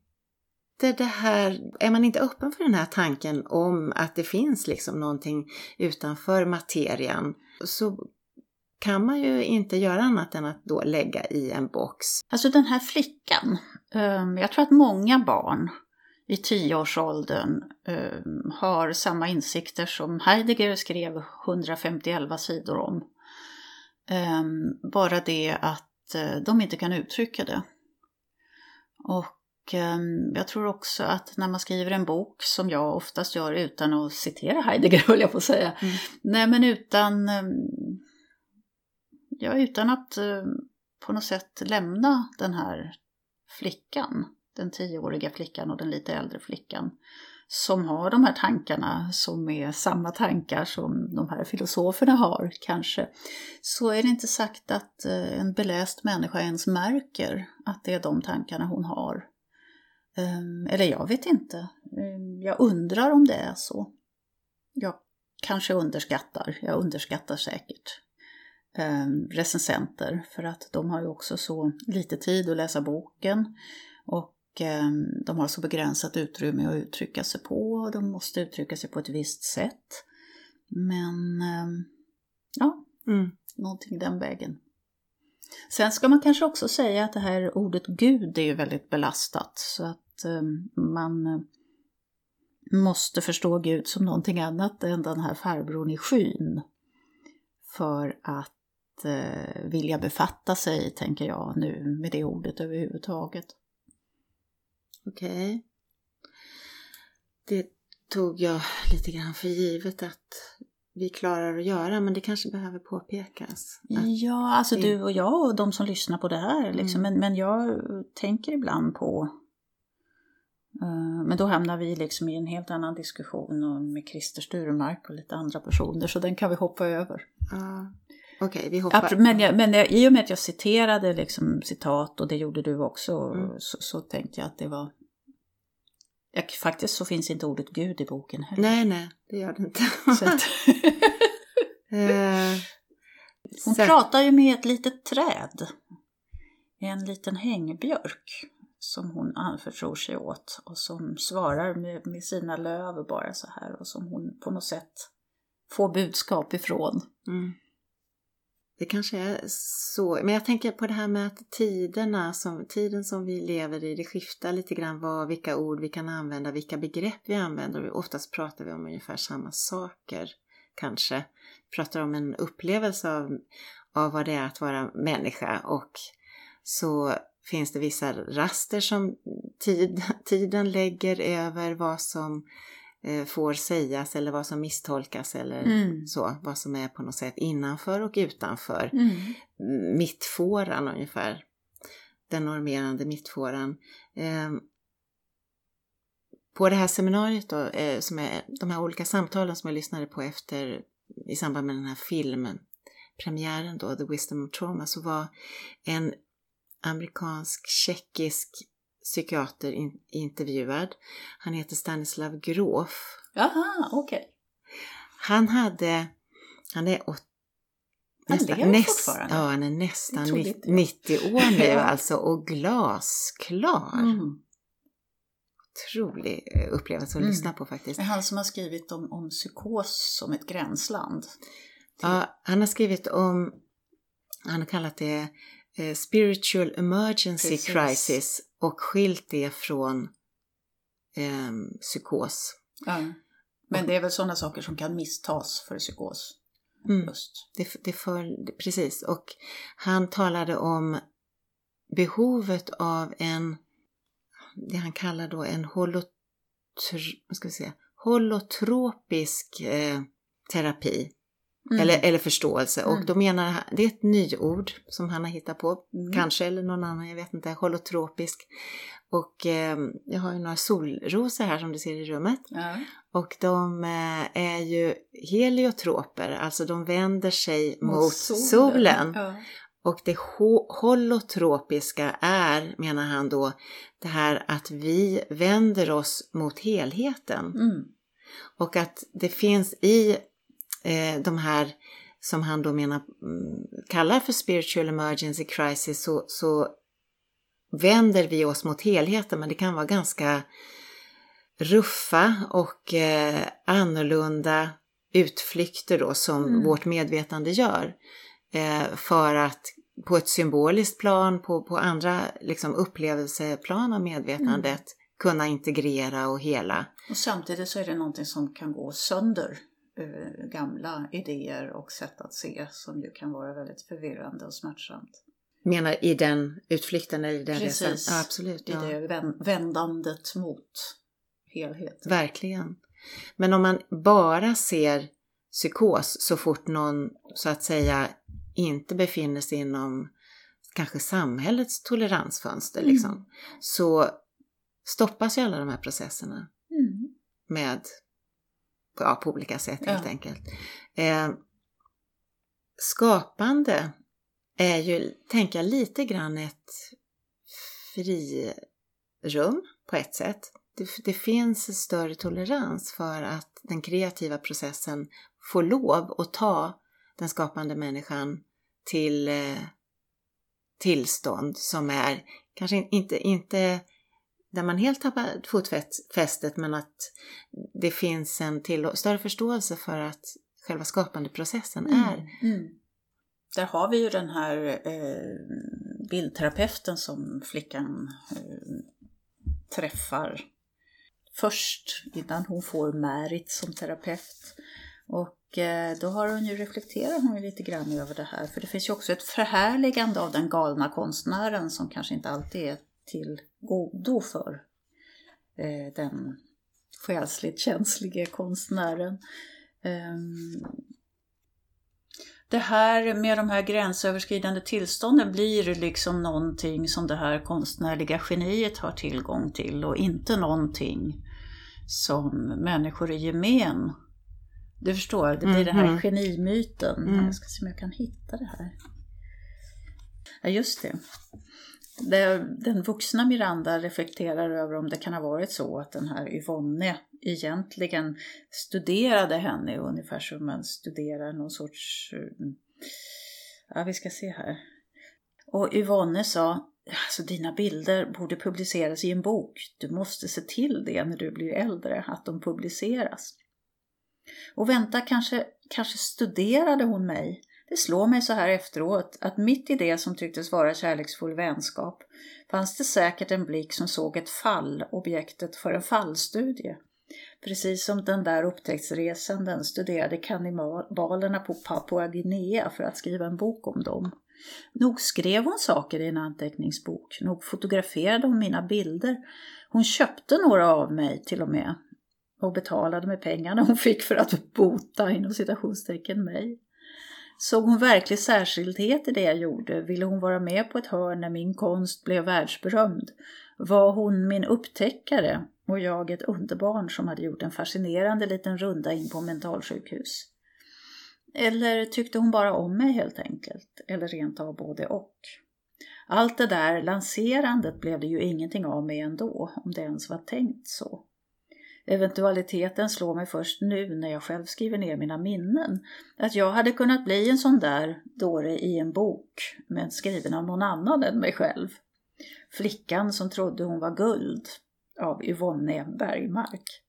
det här, är man inte öppen för den här tanken om att det finns liksom någonting utanför materian så kan man ju inte göra annat än att då lägga i en box. Alltså den här flickan, ehm, jag tror att många barn i tioårsåldern ehm, har samma insikter som Heidegger skrev 151 sidor om. Ehm, bara det att eh, de inte kan uttrycka det. Och jag tror också att när man skriver en bok, som jag oftast gör utan att citera Heidegger (laughs) höll jag på att säga, Mm. nej men utan, ehm, ja, utan att eh, på något sätt lämna den här flickan, den tioåriga flickan och den lite äldre flickan, som har de här tankarna som är samma tankar som de här filosoferna har kanske, så är det inte sagt att eh, en beläst människa ens märker att det är de tankarna hon har. Ehm, Eller jag vet inte. Ehm, Jag undrar om det är så. Jag kanske underskattar, jag underskattar säkert ehm, recensenter för att de har ju också så lite tid att läsa boken och de har så begränsat utrymme att uttrycka sig på och de måste uttrycka sig på ett visst sätt. Men ja, Mm. någonting den vägen. Sen ska man kanske också säga att det här ordet Gud är ju väldigt belastat så att man eh, måste förstå Gud som någonting annat än den här farbrorn i skyn. För att eh, vilja befatta sig, tänker jag nu, med det ordet överhuvudtaget. Okej. det tog jag lite grann för givet att vi klarar att göra, men det kanske behöver påpekas. Ja, alltså det... du och jag och de som lyssnar på det här. Liksom. Mm. Men, men jag tänker ibland på men då hamnar vi liksom i en helt annan diskussion med Christer Sturemark och lite andra personer, så den kan vi hoppa över. Uh, okay, vi hoppar. men, jag, men jag, i och med att jag citerade liksom citat, och det gjorde du också, mm. så, så tänkte jag att det var Ja, faktiskt så finns inte ordet Gud i boken heller. Nej, nej, det gör det inte. (laughs) (laughs) Eh, hon så. pratar ju med ett litet träd. En liten hängbjörk som hon anförtror sig åt och som svarar med, med sina löv bara så här och som hon på något sätt får budskap ifrån. Mm. Det kanske är så, men jag tänker på det här med att tiderna, som, tiden som vi lever i, det skiftar lite grann vad, vilka ord vi kan använda, vilka begrepp vi använder. Oftast pratar vi om ungefär samma saker, kanske. Vi pratar om en upplevelse av, av vad det är att vara människa och så finns det vissa raster som tid, (laughs) tiden lägger över vad som Eh, får sägas eller vad som misstolkas eller mm. så. Vad som är på något sätt innanför och utanför mm. mittfåran ungefär. Den normerande mittfåran. Eh, på det här seminariet då, eh, som är de här olika samtalen som jag lyssnade på efter i samband med den här filmpremiären då, The Wisdom of Trauma, så var en amerikansk tjeckisk psykiater in, intervjuad. Han heter Stanislav Grof. Jaha, okej. Okay. Han hade, han är åt, han näst? Ja, han är nästan 90, 90 år nu (laughs) alltså och glasklar. Mm. Otrolig eh, upplevelse att mm. lyssna på faktiskt. Det är han som har skrivit om, om psykos som ett gränsland. Ja, han har skrivit om, han har kallat det eh, Spiritual Emergency Precis. Crisis och skilt det från eh, psykos. Ja. Men det är väl sådana saker som kan misstas för psykos? Mm. Just. Det, det för, precis, och han talade om behovet av en, det han kallar då en holotr, ska vi säga, holotropisk eh, terapi. Mm. Eller, eller förståelse. Mm. Och då menar han, det är ett nyord som han har hittat på, mm. kanske, eller någon annan, jag vet inte, holotropisk. Och eh, jag har ju några solrosor här som du ser i rummet. Ja. Och de eh, är ju heliotroper, alltså de vänder sig mot, mot solen. solen. Ja. Och det ho holotropiska är, menar han då, det här att vi vänder oss mot helheten. Mm. Och att det finns i eh, de här som han då menar mm, kallar för spiritual emergency crisis så, så vänder vi oss mot helheten men det kan vara ganska ruffa och eh, annorlunda utflykter då som mm. vårt medvetande gör. Eh, för att på ett symboliskt plan, på, på andra liksom, upplevelseplan av medvetandet mm. kunna integrera och hela. Och samtidigt så är det någonting som kan gå sönder Eh, gamla idéer och sätt att se som ju kan vara väldigt förvirrande och smärtsamt. Menar i den utflykten i den Precis, resan? Ja, absolut. I ja. det vändandet mot helheten. Verkligen. Men om man bara ser psykos så fort någon så att säga inte befinner sig inom kanske samhällets toleransfönster mm. liksom, så stoppas ju alla de här processerna mm. med ja, på olika sätt ja. helt enkelt. Eh, skapande är ju, tänker jag, lite grann ett frirum på ett sätt. Det, det finns större tolerans för att den kreativa processen får lov att ta den skapande människan till eh, tillstånd som är kanske inte, inte där man helt tappar fotfästet men att det finns en till, större förståelse för att själva skapandeprocessen mm. är. Mm. Där har vi ju den här eh, bildterapeuten som flickan eh, träffar först innan hon får Märit som terapeut. Och eh, då har hon ju reflekterat hon lite grann över det här. För det finns ju också ett förhärligande av den galna konstnären som kanske inte alltid är till godo för eh, den själsligt känslige konstnären. Um, det här med de här gränsöverskridande tillstånden blir liksom någonting som det här konstnärliga geniet har tillgång till och inte någonting som människor i gemen. Du förstår, det blir mm, den här mm. genimyten. Mm. Jag ska se om jag kan hitta det här. Ja, just det. Den vuxna Miranda reflekterar över om det kan ha varit så att den här Yvonne egentligen studerade henne ungefär som man studerar någon sorts... Eh, ja, vi ska se här. Och Yvonne sa, alltså dina bilder borde publiceras i en bok. Du måste se till det när du blir äldre, att de publiceras. Och vänta, kanske, kanske studerade hon mig det slår mig så här efteråt att mitt i det som tycktes vara kärleksfull vänskap fanns det säkert en blick som såg ett fall, objektet för en fallstudie. Precis som den där upptäcktsresanden studerade kannibalerna på Papua Guinea för att skriva en bok om dem. Nog skrev hon saker i en anteckningsbok, nog fotograferade hon mina bilder. Hon köpte några av mig till och med och betalade med pengarna hon fick för att bota inom citationstecken mig. Såg hon verklig särskildhet i det jag gjorde? Ville hon vara med på ett hörn när min konst blev världsberömd? Var hon min upptäckare och jag ett underbarn som hade gjort en fascinerande liten runda in på mentalsjukhus? Eller tyckte hon bara om mig helt enkelt? Eller rent av både och? Allt det där lanserandet blev det ju ingenting av med ändå, om det ens var tänkt så. Eventualiteten slår mig först nu när jag själv skriver ner mina minnen. Att jag hade kunnat bli en sån där dåre i en bok, men skriven av någon annan än mig själv. Flickan som trodde hon var guld, av Yvonne Bergmark.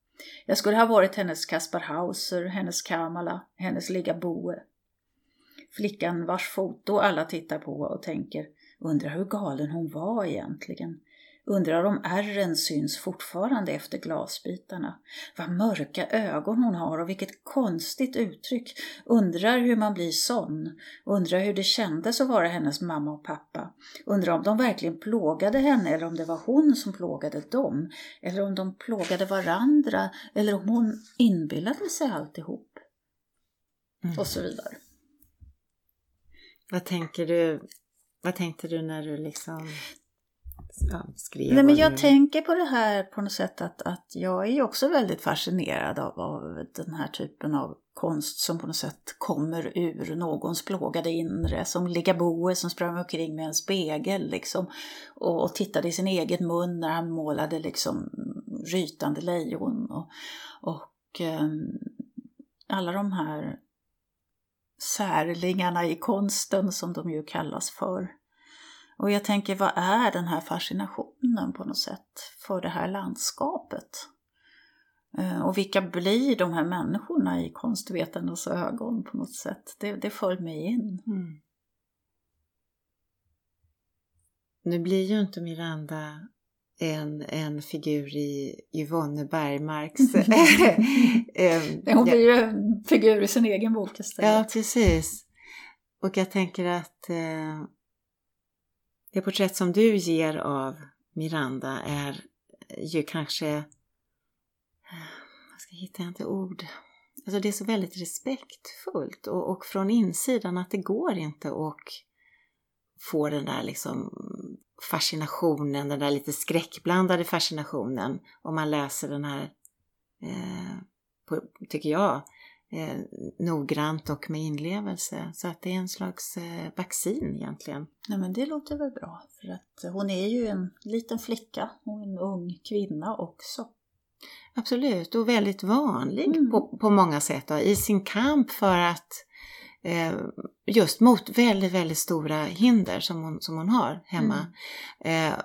Jag skulle ha varit hennes Kaspar Hauser, hennes Kamala, hennes Ligaboe. Flickan vars foto alla tittar på och tänker, undrar hur galen hon var egentligen. Undrar om ärren syns fortfarande efter glasbitarna. Vad mörka ögon hon har och vilket konstigt uttryck. Undrar hur man blir sån. Undrar hur det kändes att vara hennes mamma och pappa. Undrar om de verkligen plågade henne eller om det var hon som plågade dem. Eller om de plågade varandra. Eller om hon inbillade sig alltihop. Mm. Och så vidare. Vad tänker du vad tänkte du när du liksom skrev. Nej, men jag tänker på det här på något sätt att, att jag är också väldigt fascinerad av, av den här typen av konst som på något sätt kommer ur någons plågade inre. Som Ligaboe som sprang omkring med en spegel liksom och, och tittade i sin egen mun när han målade liksom rytande lejon. Och, och um, alla de här särlingarna i konsten som de ju kallas för. Och jag tänker, vad är den här fascinationen på något sätt för det här landskapet? Eh, och vilka blir de här människorna i konstvetarnas ögon på något sätt? Det, det föll mig in. Mm. Nu blir ju inte Miranda en, en figur i Yvonne Bergmarks... (laughs) eh, Hon blir ju en figur i sin egen bok istället. Ja, precis. Och jag tänker att eh, det porträtt som du ger av Miranda är ju kanske, Jag ska jag hitta inte ord, alltså det är så väldigt respektfullt och, och från insidan att det går inte att få den där liksom fascinationen, den där lite skräckblandade fascinationen. Om man läser den här, eh, på, tycker jag, eh, noggrant och med inlevelse. Så att det är en slags eh, vaccin egentligen. Ja men det låter väl bra för att hon är ju en liten flicka och en ung kvinna också. Absolut och väldigt vanlig mm. på, på många sätt då, i sin kamp för att eh, just mot väldigt, väldigt stora hinder som hon, som hon har hemma. Mm. Eh,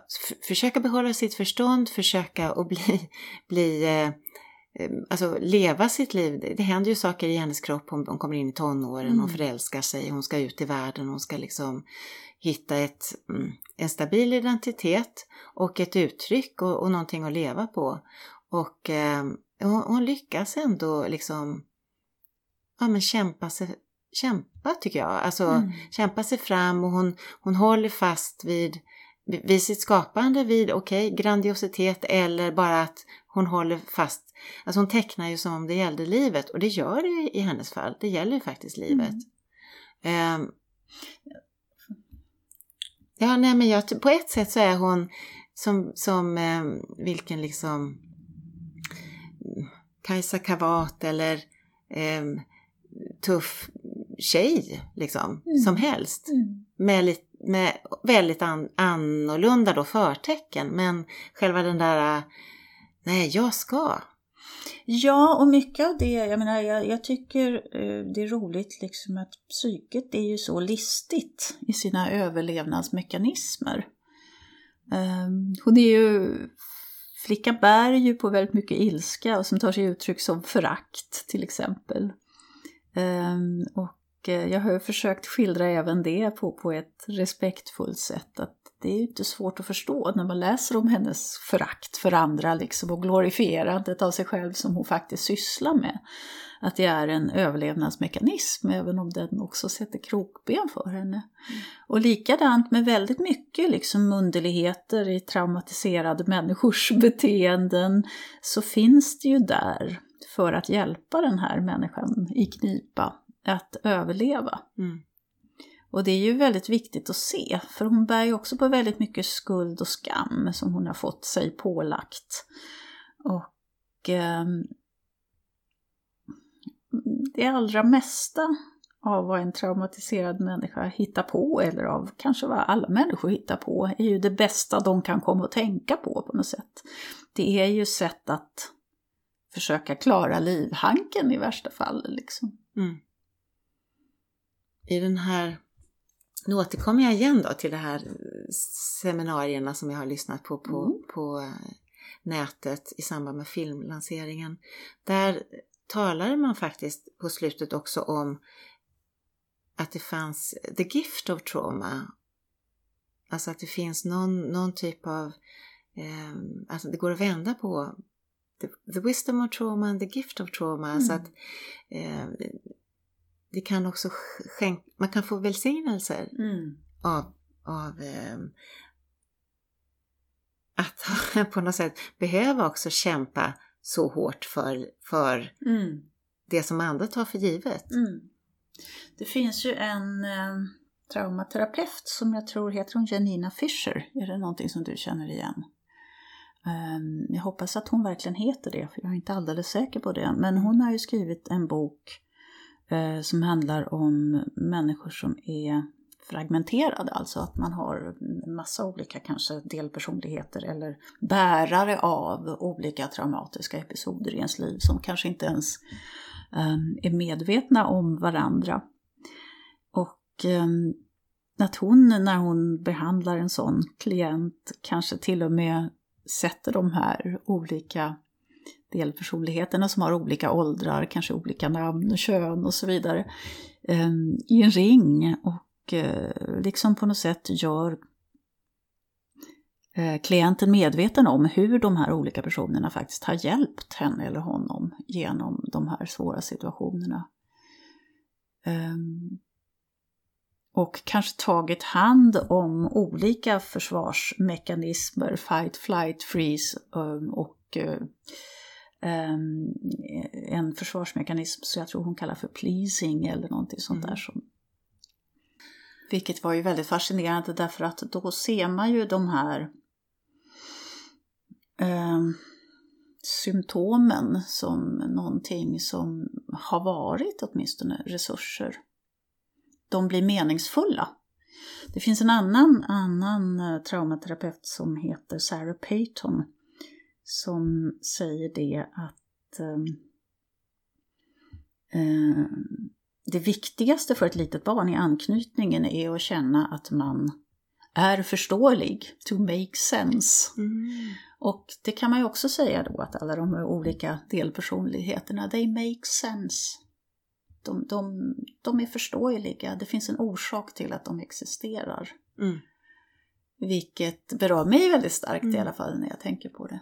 försöka behålla sitt förstånd, försöka att bli, (laughs) bli eh, alltså leva sitt liv. Det, det händer ju saker i hennes kropp. Hon, hon kommer in i tonåren, mm. hon förälskar sig, hon ska ut i världen, hon ska liksom hitta ett, mm, en stabil identitet och ett uttryck och, och någonting att leva på. Och eh, hon, hon, lyckas ändå liksom ja, men kämpa, sig, kämpa tycker jag. Alltså mm. kämpa sig fram och hon, hon håller fast vid vid sitt skapande, vid okej, okay, grandiositet eller bara att hon håller fast, alltså hon tecknar ju som om det gällde livet och det gör det i hennes fall, det gäller ju faktiskt livet. Mm. Um, ja, nej men jag, på ett sätt så är hon som, som um, vilken liksom Kajsa Kavat eller um, tuff tjej liksom, mm. som helst. Mm. Med, lite, med väldigt an, annorlunda då förtecken, men själva den där, nej jag ska. Ja, och mycket av det, jag menar, jag, jag tycker eh, det är roligt liksom att psyket är ju så listigt i sina överlevnadsmekanismer. Ehm, hon är ju, flickan bär ju på väldigt mycket ilska och som tar sig uttryck som förakt till exempel. Ehm, och eh, jag har försökt skildra även det på, på ett respektfullt sätt. Att det är ju inte svårt att förstå när man läser om hennes förakt för andra liksom, och glorifierandet av sig själv som hon faktiskt sysslar med. Att det är en överlevnadsmekanism även om den också sätter krokben för henne. Mm. Och likadant med väldigt mycket liksom underligheter i traumatiserade människors (laughs) beteenden så finns det ju där för att hjälpa den här människan i knipa att överleva. Mm. Och det är ju väldigt viktigt att se, för hon bär ju också på väldigt mycket skuld och skam som hon har fått sig pålagt. Och eh, det allra mesta av vad en traumatiserad människa hittar på, eller av kanske vad alla människor hittar på, är ju det bästa de kan komma att tänka på på något sätt. Det är ju sätt att försöka klara livhanken i värsta fall. Liksom. Mm i den här, nu återkommer jag igen då till de här seminarierna som jag har lyssnat på på, mm. på eh, nätet i samband med filmlanseringen. Där talade man faktiskt på slutet också om att det fanns the gift of trauma. Alltså att det finns någon, någon typ av, eh, alltså det går att vända på the, the wisdom of trauma and the gift of trauma. Mm. Så att eh, det kan också skänka, man kan få välsignelser mm. av, av eh, att (laughs) på något sätt behöva också kämpa så hårt för, för mm. det som andra tar för givet. Mm. Det finns ju en eh, traumaterapeut som jag tror heter hon Janina Fischer. Är det någonting som du känner igen? Um, jag hoppas att hon verkligen heter det, för jag är inte alldeles säker på det. Men hon har ju skrivit en bok Eh, som handlar om människor som är fragmenterade, alltså att man har en massa olika kanske delpersonligheter eller bärare av olika traumatiska episoder i ens liv som kanske inte ens ehm, är medvetna om varandra. Och ehm, att hon när hon behandlar en sån klient kanske till och med sätter de här olika delpersonligheterna som har olika åldrar, kanske olika namn och kön och så vidare, eh, i en ring och eh, liksom på något sätt gör eh, klienten medveten om hur de här olika personerna faktiskt har hjälpt henne eller honom genom de här svåra situationerna. Ehm, och kanske tagit hand om olika försvarsmekanismer, fight, flight, freeze och en försvarsmekanism som jag tror hon kallar för pleasing eller någonting sånt mm. där. Som, vilket var ju väldigt fascinerande därför att då ser man ju de här um, symptomen som någonting som har varit åtminstone resurser. De blir meningsfulla. Det finns en annan, annan eh, traumaterapeut som heter Sarah Payton som säger det att eh, det viktigaste för ett litet barn i anknytningen är att känna att man är förståelig, to make sense. Mm. Och det kan man ju också säga då att alla de olika delpersonligheterna, they make sense. De, de, de är förståeliga, det finns en orsak till att de existerar. Mm. Vilket berör mig väldigt starkt mm. i alla fall när jag tänker på det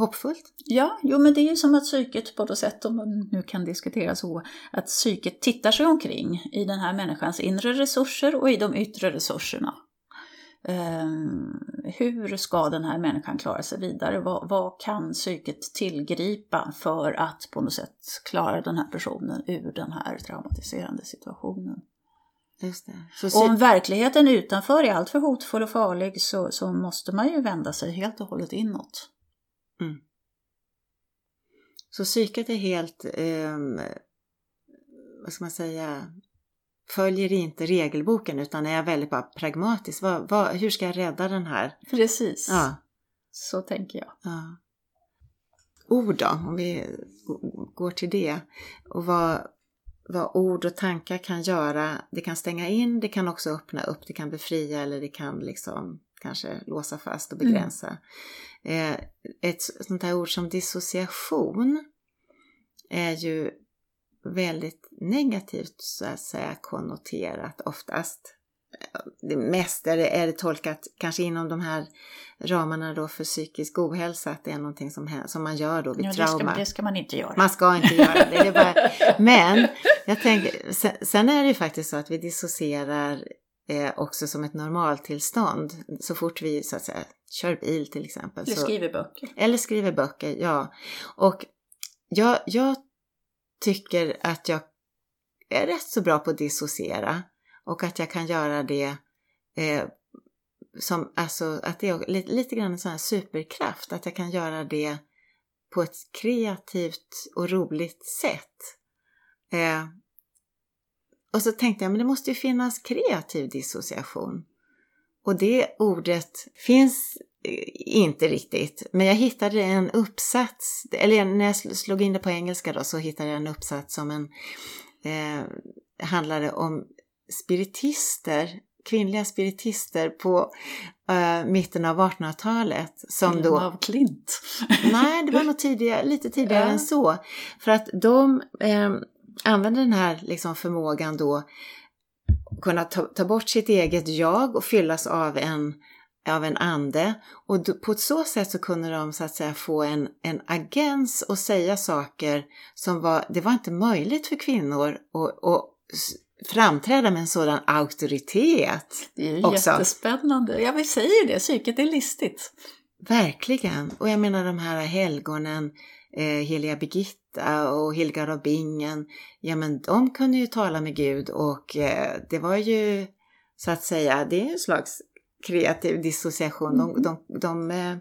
hoppfullt. Ja, jo men det är ju som att psyket på något sätt, om man nu kan diskutera så, att psyket tittar sig omkring i den här människans inre resurser och i de yttre resurserna. Um, hur ska den här människan klara sig vidare? Vad, vad, kan psyket tillgripa för att på något sätt klara den här personen ur den här traumatiserande situationen? Det. Så om verkligheten utanför är alltför hotfull och farlig så, så måste man ju vända sig helt och hållet inåt. Mm. Så psyket är helt, eh, vad ska man säga, följer inte regelboken utan är väldigt bara pragmatisk. Vad, vad, hur ska jag rädda den här? Precis. Ja. Så tänker jag. Ja. Ord då, om vi går till det. Och vad, vad ord och tankar kan göra. Det kan stänga in, det kan också öppna upp, det kan befria eller det kan liksom kanske låsa fast och begränsa. Mm. Eh, ett sånt här ord som dissociation är ju väldigt negativt så att säga konnoterat oftast. Det mest är det, är det tolkat kanske inom de här ramarna då för psykisk ohälsa att det är någonting som, som man gör då vid ja, trauma. Det ska, det ska man inte göra. Man ska inte göra det. det bara, (laughs) men jag tänker, sen, sen, är det ju faktiskt så att vi dissocierar eh, också som ett normaltillstånd så fort vi så att säga kör bil till exempel. Eller skriver böcker. Eller skriver böcker, ja. Och jag, jag tycker att jag är rätt så bra på att dissociera och att jag kan göra det eh, som, alltså att det är lite, lite grann en sån här superkraft, att jag kan göra det på ett kreativt och roligt sätt. Eh, och så tänkte jag, men det måste ju finnas kreativ dissociation. Och det ordet finns inte riktigt. Men jag hittade en uppsats, eller när jag slog in det på engelska då så hittade jag en uppsats som en eh, handlade om spiritister, kvinnliga spiritister på eh, mitten av 1800-talet. Som då... av Klint? nej, det var nog tidigare, lite tidigare (laughs) än så. För att de eh, använde den här liksom, förmågan då kunna ta, ta bort sitt eget jag och fyllas av en av en ande och på så sätt så kunde de så att säga få en, en agens och säga saker som var, det var inte möjligt för kvinnor att, att framträda med en sådan auktoritet. Det är ju också. jättespännande. Ja, vi säger det, psyket är listigt. Verkligen. Och jag menar de här helgonen, eh, heliga Birgitta och Hilgar av Bingen, ja men de kunde ju tala med Gud och eh, det var ju så att säga, det är en slags kreativ dissociation. De, mm. de, de, eh,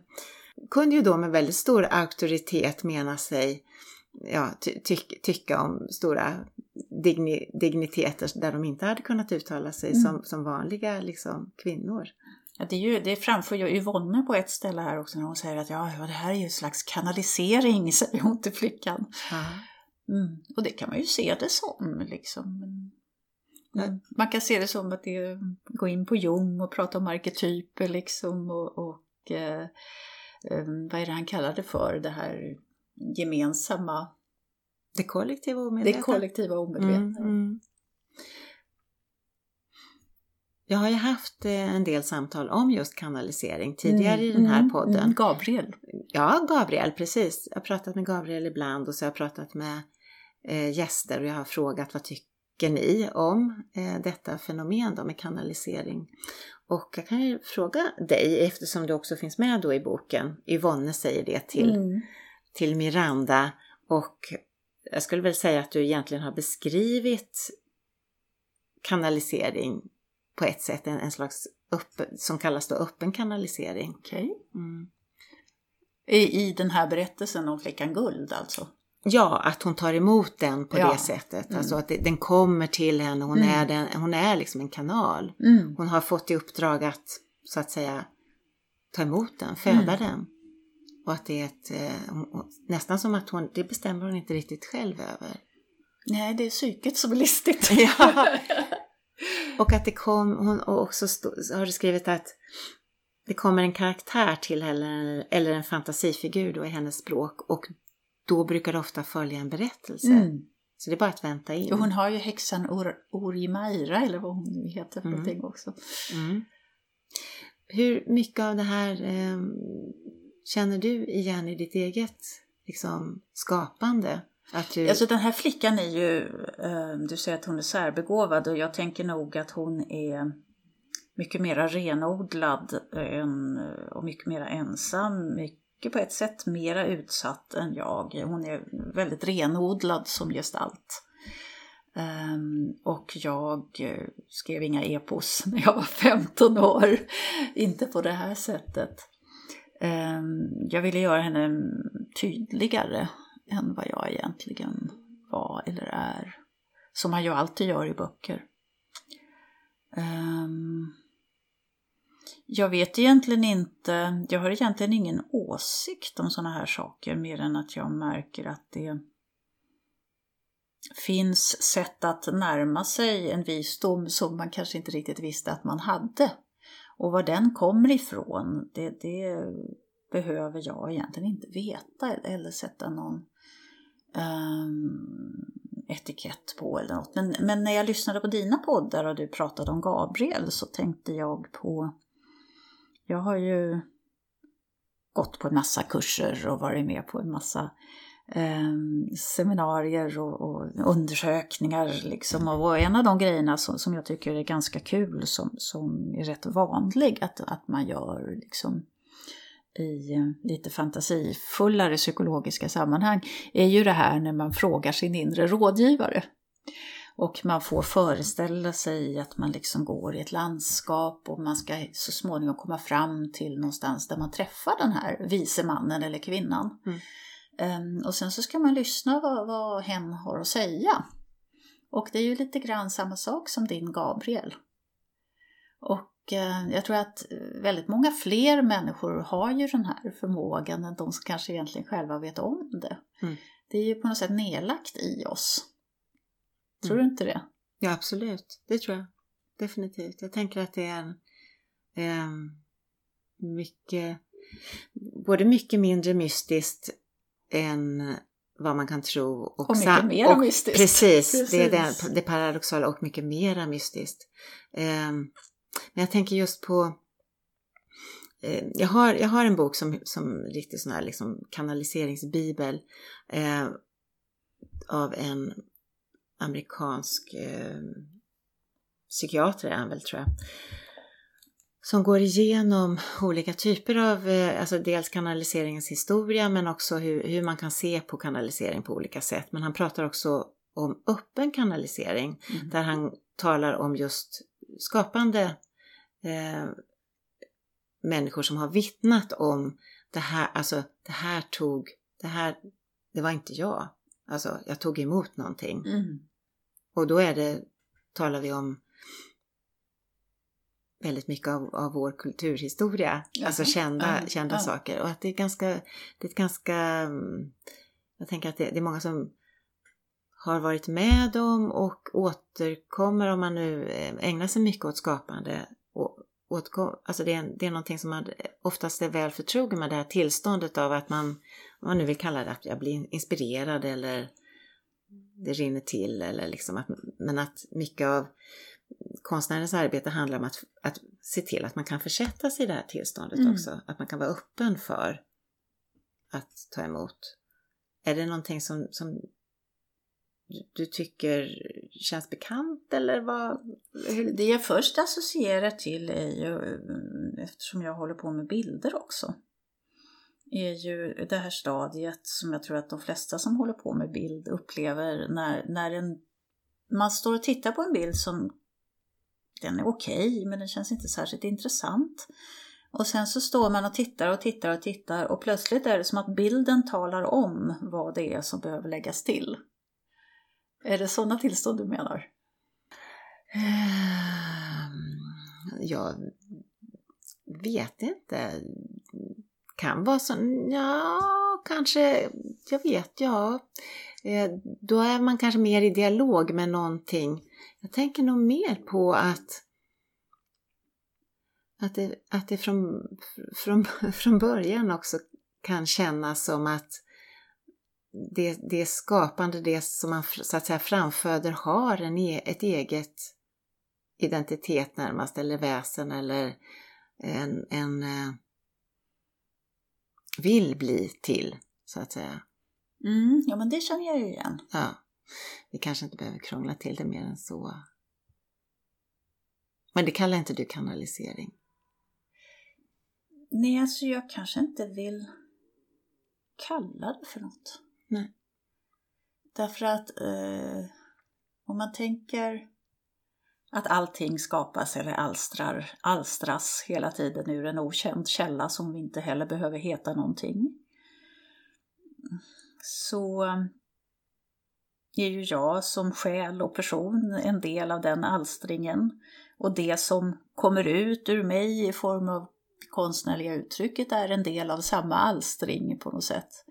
kunde ju då med väldigt stor auktoritet mena sig ja, ty, ty, tycka om stora digni, digniteter där de inte hade kunnat uttala sig mm. som, som vanliga liksom, kvinnor. Ja, det, är ju, det framför ju Yvonne på ett ställe här också när hon säger att ja, det här är ju en slags kanalisering, säger hon till flickan. Mm. Och det kan man ju se det som. Liksom. Mm. Man kan se det som att det är, gå in på Jung och prata om arketyper liksom och, och eh, vad är det han kallar det för, det här gemensamma det kollektiva omedvetna. Det kollektiva omedvetna. Mm, mm. Jag har ju haft eh, en del samtal om just kanalisering tidigare mm, i den här mm, podden. Mm, Gabriel. Ja, Gabriel, precis. Jag har pratat med Gabriel ibland och så har jag pratat med eh, gäster och jag har frågat vad tycker ni om eh, detta fenomen då med kanalisering? Och jag kan ju fråga dig, eftersom det också finns med då i boken, Yvonne säger det till, mm. till Miranda och jag skulle väl säga att du egentligen har beskrivit kanalisering på ett sätt, en, en slags öppen, som kallas då öppen kanalisering. Okay. Mm. I, I den här berättelsen om flickan Guld alltså? Ja, att hon tar emot den på ja. det sättet. Mm. Alltså att det, den kommer till henne, hon, mm. är, den, hon är liksom en kanal. Mm. Hon har fått i uppdrag att så att säga ta emot den, föda mm. den. Och att det är ett, eh, nästan som att hon, det bestämmer hon inte riktigt själv över. Nej, det är psyket som är listigt. (laughs) ja. (laughs) Och att det kom, hon också stå, har skrivit att det kommer en karaktär till henne, eller en fantasifigur då i hennes språk och då brukar det ofta följa en berättelse. Mm. Så det är bara att vänta in. Och hon har ju häxan Or Orimaira eller vad hon nu heter för mm. någonting också. Mm. Hur mycket av det här eh, känner du igen i ditt eget liksom, skapande? Att du... Alltså den här flickan är ju, eh, du säger att hon är särbegåvad och jag tänker nog att hon är mycket mera renodlad än, och mycket mera ensam. Mycket på ett sätt mera utsatt än jag. Hon är väldigt renodlad som gestalt. Um, och jag skrev inga epos (laughs) när jag var 15 år. Inte på det här sättet. Um, jag ville göra henne tydligare än vad jag egentligen var eller är. Som man ju alltid gör i böcker. Um, jag vet egentligen inte, jag har egentligen ingen åsikt om sådana här saker mer än att jag märker att det finns sätt att närma sig en visdom som man kanske inte riktigt visste att man hade. Och var den kommer ifrån, det, det behöver jag egentligen inte veta eller sätta någon Ehm, etikett på eller något. Men, men när jag lyssnade på dina poddar och du pratade om Gabriel så tänkte jag på... Jag har ju gått på en massa kurser och varit med på en massa eh, seminarier och, och, undersökningar. Liksom. Och en av de grejerna som, som jag tycker är ganska kul, som, som är rätt vanlig att, att man gör liksom, i lite fantasifullare psykologiska sammanhang är ju det här när man frågar sin inre rådgivare. Och man får föreställa sig att man liksom går i ett landskap och man ska så småningom komma fram till någonstans där man träffar den här vise mannen eller kvinnan. Mm. Um, och sen så ska man lyssna vad, vad hen har att säga. Och det är ju lite grann samma sak som din Gabriel. Och Eh, jag tror att väldigt många fler människor har ju den här förmågan än de som kanske egentligen själva vet om det. Mm. Det är ju på något sätt nedlagt i oss. Tror mm. du inte det? Ja, absolut. Det tror jag. Definitivt. Jag tänker att det är en, eh, mycket, både mycket mindre mystiskt än vad man kan tro. Och, och mycket mera mystiskt. Precis, precis, det är det, det paradoxala och mycket mera mystiskt. Eh, men jag tänker just på eh, jag, har, jag har en bok som, som riktigt sån här liksom kanaliseringsbibel eh, av en amerikansk eh, psykiater är han väl tror jag. Som går igenom olika typer av, eh, alltså dels kanaliseringens historia men också hur, hur man kan se på kanalisering på olika sätt. Men han pratar också om öppen kanalisering mm. där han talar om just skapande eh, människor som har vittnat om det här, alltså det här tog, det här, det var inte jag. Alltså jag tog emot någonting. Mm. Och då är det, talar vi om väldigt mycket av, av vår kulturhistoria, Jaha. alltså kända, mm. kända mm. saker. Och att det är ganska, det är ganska, mm, jag tänker att det, det är många som har varit med om och återkommer om man nu eh, ägnar sig mycket åt skapande. Åtkom, alltså det, är, det är någonting som man oftast är väl förtrogen med det här tillståndet av att man, om man nu vill kalla det att jag blir inspirerad eller det rinner till eller liksom att, men att mycket av konstnärens arbete handlar om att, att se till att man kan försätta sig i det här tillståndet mm. också. Att man kan vara öppen för att ta emot. Är det någonting som, som du tycker känns bekant eller vad? Det jag först associerar till är ju, eh, eftersom jag håller på med bilder också, är ju det här stadiet som jag tror att de flesta som håller på med bild upplever när, när en, man står och tittar på en bild som den är okej okay, men den känns inte särskilt intressant. Och sen så står man och tittar och tittar och tittar och plötsligt är det som att bilden talar om vad det är som behöver läggas till. Är det sådana tillstånd du menar? Ehm, jag vet inte. Kan vara så. Ja, kanske. Jag vet, ja. Eh, då är man kanske mer i dialog med någonting. Jag tänker nog mer på att att det, att det från, från, (laughs) från början också kan kännas som att det, det skapande, det som man så att säga framföder har en, e, ett eget identitet närmast eller väsen eller en, en eh, vill bli till så att säga. Mm, ja men det känner jag ju igen. Ja, vi kanske inte behöver krångla till det mer än så. Men det kallar inte du kanalisering? Nej, alltså jag kanske inte vill kalla det för något. Nej. Därför att eh, om man tänker att allting skapas eller alstrar, alstras hela tiden ur en okänd källa som vi inte heller behöver heta någonting. Så är ju jag som själ och person en del av den alstringen. Och det som kommer ut ur mig i form av konstnärliga uttrycket är en del av samma alstring på något sätt.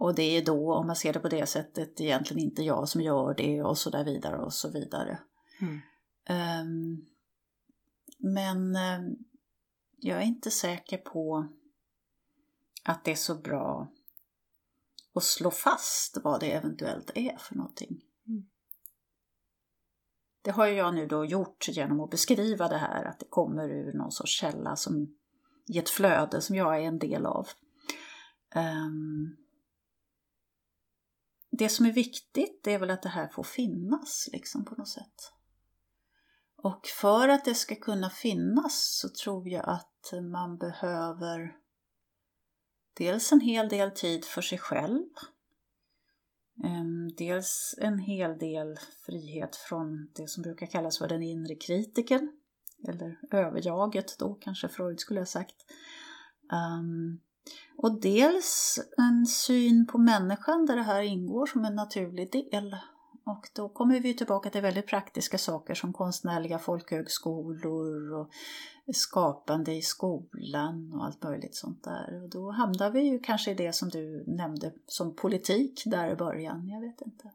Och det är då, om man ser det på det sättet, egentligen inte jag som gör det och så där vidare och så vidare. Mm. Um, men um, jag är inte säker på att det är så bra att slå fast vad det eventuellt är för någonting. Mm. Det har jag nu då gjort genom att beskriva det här, att det kommer ur någon sorts källa som i ett flöde som jag är en del av. Um, det som är viktigt är väl att det här får finnas liksom på något sätt. Och för att det ska kunna finnas så tror jag att man behöver dels en hel del tid för sig själv. Ehm, dels en hel del frihet från det som brukar kallas för den inre kritiken. Eller överjaget då kanske Freud skulle ha sagt. Um, och dels en syn på människan där det här ingår som en naturlig del. Och då kommer vi tillbaka till väldigt praktiska saker som konstnärliga folkhögskolor och skapande i skolan och allt möjligt sånt där. Och då hamnar vi ju kanske i det som du nämnde som politik där i början, jag vet inte.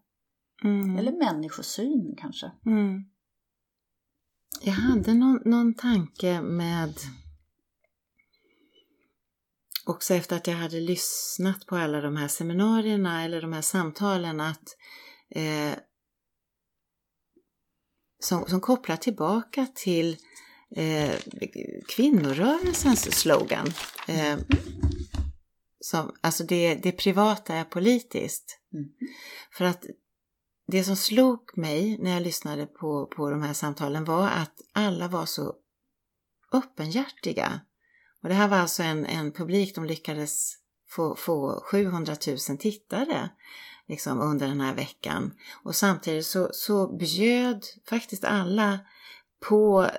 Mm. Eller människosyn kanske. Mm. Jag hade någon, någon tanke med också efter att jag hade lyssnat på alla de här seminarierna eller de här samtalen att eh, som, som kopplar tillbaka till eh, kvinnorörelsens slogan. Eh, som, alltså det, det privata är politiskt. Mm. För att det som slog mig när jag lyssnade på, på de här samtalen var att alla var så öppenhjärtiga. Och det här var alltså en, en publik, de lyckades få, få 700 000 tittare liksom, under den här veckan. Och samtidigt så, så bjöd faktiskt alla på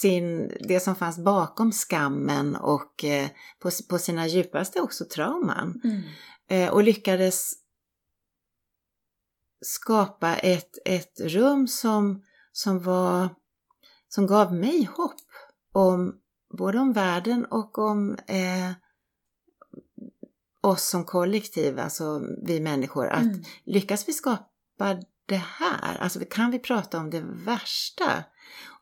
sin, det som fanns bakom skammen och eh, på, på sina djupaste också trauman. Mm. Eh, och lyckades skapa ett, ett rum som, som, var, som gav mig hopp om både om världen och om eh, oss som kollektiv, alltså vi människor, att mm. lyckas vi skapa det här, alltså kan vi prata om det värsta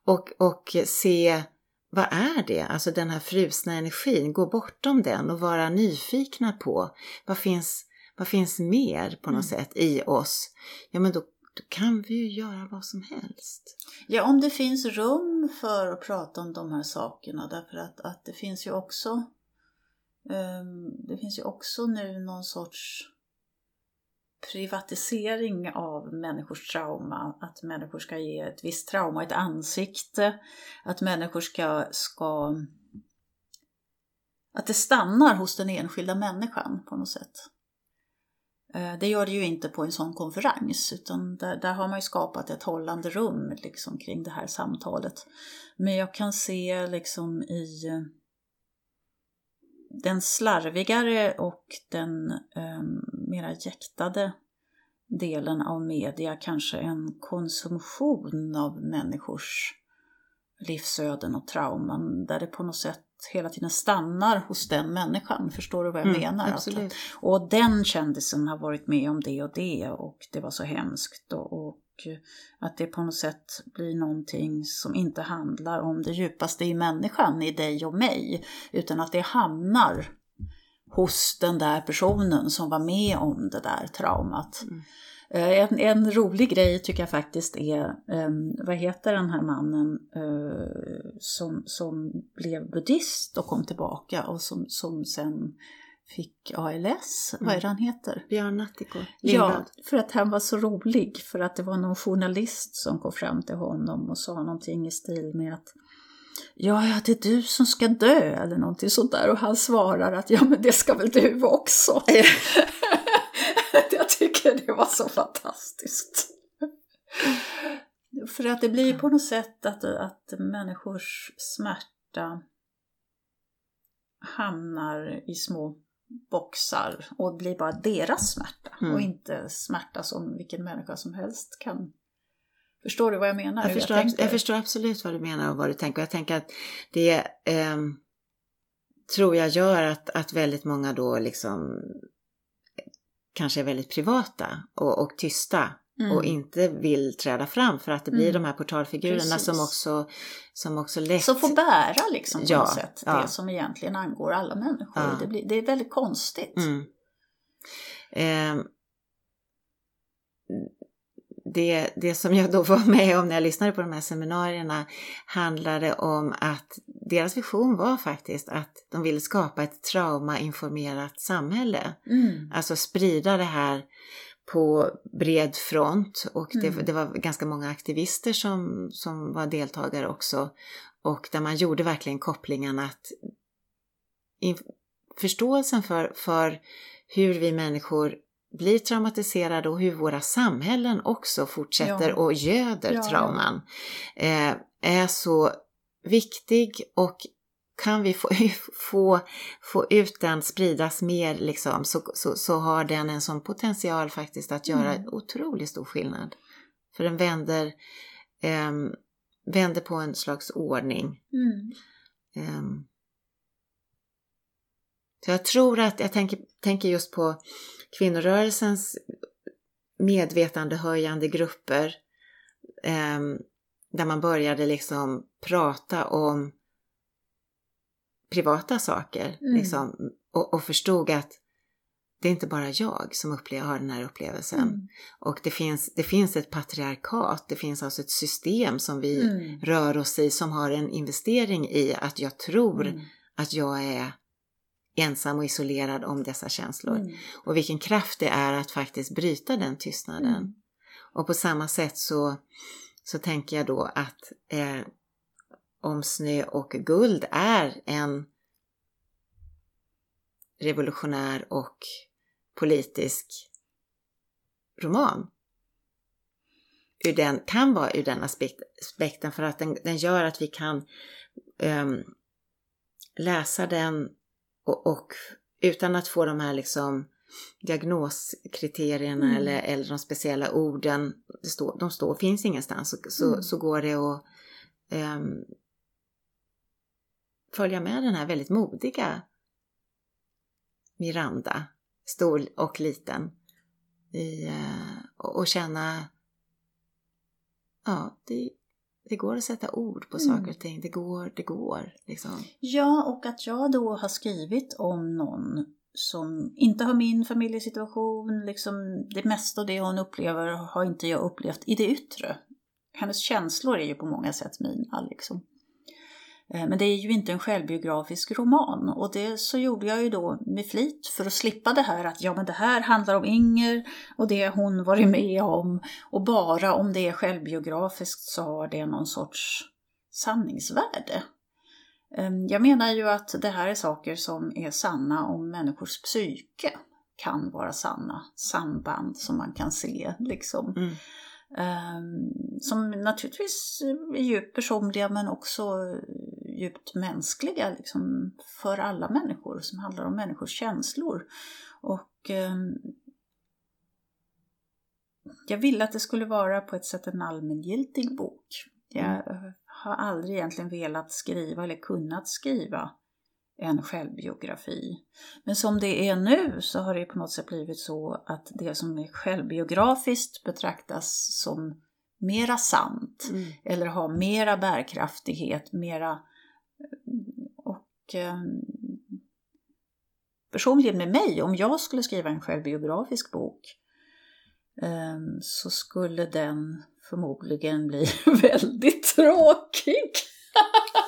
och, och se vad är det? Alltså den här frusna energin, gå bortom den och vara nyfikna på vad finns, vad finns mer på något mm. sätt i oss? Ja men då, då kan vi ju göra vad som helst. Ja, om det finns rum för att prata om de här sakerna därför att, att det finns ju också um, det finns ju också nu någon sorts privatisering av människors trauma. Att människor ska ge ett visst trauma ett ansikte. Att människor ska, ska att det stannar hos den enskilda människan på något sätt. Eh, det gör det ju inte på en sån konferens utan där, där har man ju skapat ett hållande rum liksom kring det här samtalet. Men jag kan se liksom i eh, den slarvigare och den eh, mera jäktade delen av media kanske en konsumtion av människors livsöden och trauman där det på något sätt hela tiden stannar hos den människan. Förstår du vad jag mm, menar? Absolut. Att, och den kändisen har varit med om det och det och det var så hemskt och, och att det på något sätt blir någonting som inte handlar om det djupaste i människan, i dig och mig, utan att det hamnar hos den där personen som var med om det där traumat. Mm. Eh, en, en, rolig grej tycker jag faktiskt är, um, vad heter den här mannen uh, som, som blev buddhist och kom tillbaka och som, som sen fick ALS, vad är det han heter? Björn Natthiko. Ja, för att han var så rolig. För att det var någon journalist som kom fram till honom och sa någonting i stil med att Ja, ja, det är du som ska dö eller någonting sånt där. Och han svarar att ja, men det ska väl du också. (laughs) (laughs) Tycker (laughs) det var så fantastiskt. För att det blir på något sätt att, att människors smärta hamnar i små boxar och blir bara deras smärta mm. och inte smärta som vilken människa som helst kan Förstår du vad jag menar? Jag förstår, jag, jag förstår, absolut vad du menar och vad du tänker. Jag tänker att det eh, tror jag gör att, att väldigt många då liksom kanske är väldigt privata och, och tysta Mm. och inte vill träda fram för att det blir mm. de här portalfigurerna som också, som också lätt... Som får bära liksom på ja, något sätt ja. det som egentligen angår alla människor. Ja. Det, blir, det är väldigt konstigt. Mm. Eh, det, det som jag då var med om när jag lyssnade på de här seminarierna handlade om att deras vision var faktiskt att de ville skapa ett traumainformerat samhälle. Mm. Alltså sprida det här på bred front och det, mm. det, var ganska många aktivister som, som var deltagare också. Och där man gjorde verkligen kopplingen att in, förståelsen för, för hur vi människor blir traumatiserade och hur våra samhällen också fortsätter ja. och göder ja, trauman eh, är så viktig och kan vi få, (laughs) få, få ut den, spridas mer liksom, så, så, så har den en sån potential faktiskt att göra mm. otroligt stor skillnad. För den vänder, eh, vänder på en slags ordning. Mm. Eh, så jag tror att, jag tänker, tänker just på kvinnorörelsens medvetandehöjande grupper eh, där man började liksom prata om privata saker mm. liksom, och, och, förstod att det är inte bara jag som upplever, har den här upplevelsen. Mm. Och det finns, det finns ett patriarkat, det finns alltså ett system som vi mm. rör oss i som har en investering i att jag tror mm. att jag är ensam och isolerad om dessa känslor. Mm. Och vilken kraft det är att faktiskt bryta den tystnaden. Mm. Och på samma sätt så, så tänker jag då att eh, om snö och guld är en revolutionär och politisk roman. Ur den, kan vara ur den aspekten för att den, den gör att vi kan um, läsa den och, och, utan att få de här liksom diagnoskriterierna mm. eller, eller de speciella orden, det står, de står, finns ingenstans, så, så, mm. så går det att um, följa med den här väldigt modiga Miranda, stor och liten, i, uh, och känna ja, det, det går att sätta ord på mm. saker och ting. Det går, det går. Liksom. Ja, och att jag då har skrivit om någon som inte har min familjesituation, liksom det mesta av det hon upplever har inte jag upplevt i det yttre. Hennes känslor är ju på många sätt mina liksom. Eh, men det är ju inte en självbiografisk roman och det så gjorde jag ju då med flit för att slippa det här att ja men det här handlar om Inger och det hon varit med om och bara om det är självbiografiskt så har det någon sorts sanningsvärde. Ehm, jag menar ju att det här är saker som är sanna om människors psyke kan vara sanna, samband som man kan se liksom. Mm. Um, som naturligtvis är djupt personliga men också djupt mänskliga liksom, för alla människor som handlar om människors känslor. Och eh, jag ville att det skulle vara på ett sätt en allmängiltig bok. Jag mm. har aldrig egentligen velat skriva eller kunnat skriva en självbiografi. Men som det är nu så har det på något sätt blivit så att det som är självbiografiskt betraktas som mera sant mm. eller har mera bärkraftighet, mera och eh, personligen med mig, om jag skulle skriva en självbiografisk bok eh, så skulle den förmodligen bli (laughs) väldigt tråkig. (laughs)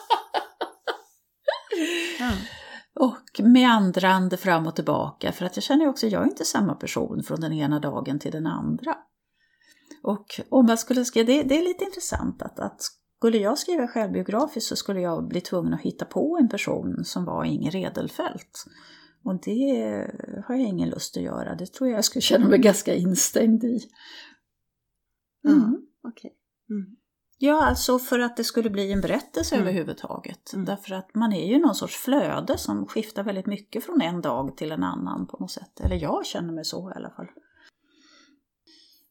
ja. och meandrande fram och tillbaka för att jag känner också att jag är inte samma person från den ena dagen till den andra. Och om jag skulle skriva, det, det är lite intressant att, att skulle jag skriva självbiografiskt så skulle jag bli tvungen att hitta på en person som var Inger Redelfelt. Och det har jag ingen lust att göra. Det tror jag jag skulle känna mig ganska instängd i. Mm. Mm, okay. mm. Ja, alltså för att det skulle bli en berättelse mm. överhuvudtaget. Mm. Därför att man är ju någon sorts flöde som skiftar väldigt mycket från en dag till en annan på något sätt. Eller jag känner mig så i alla fall.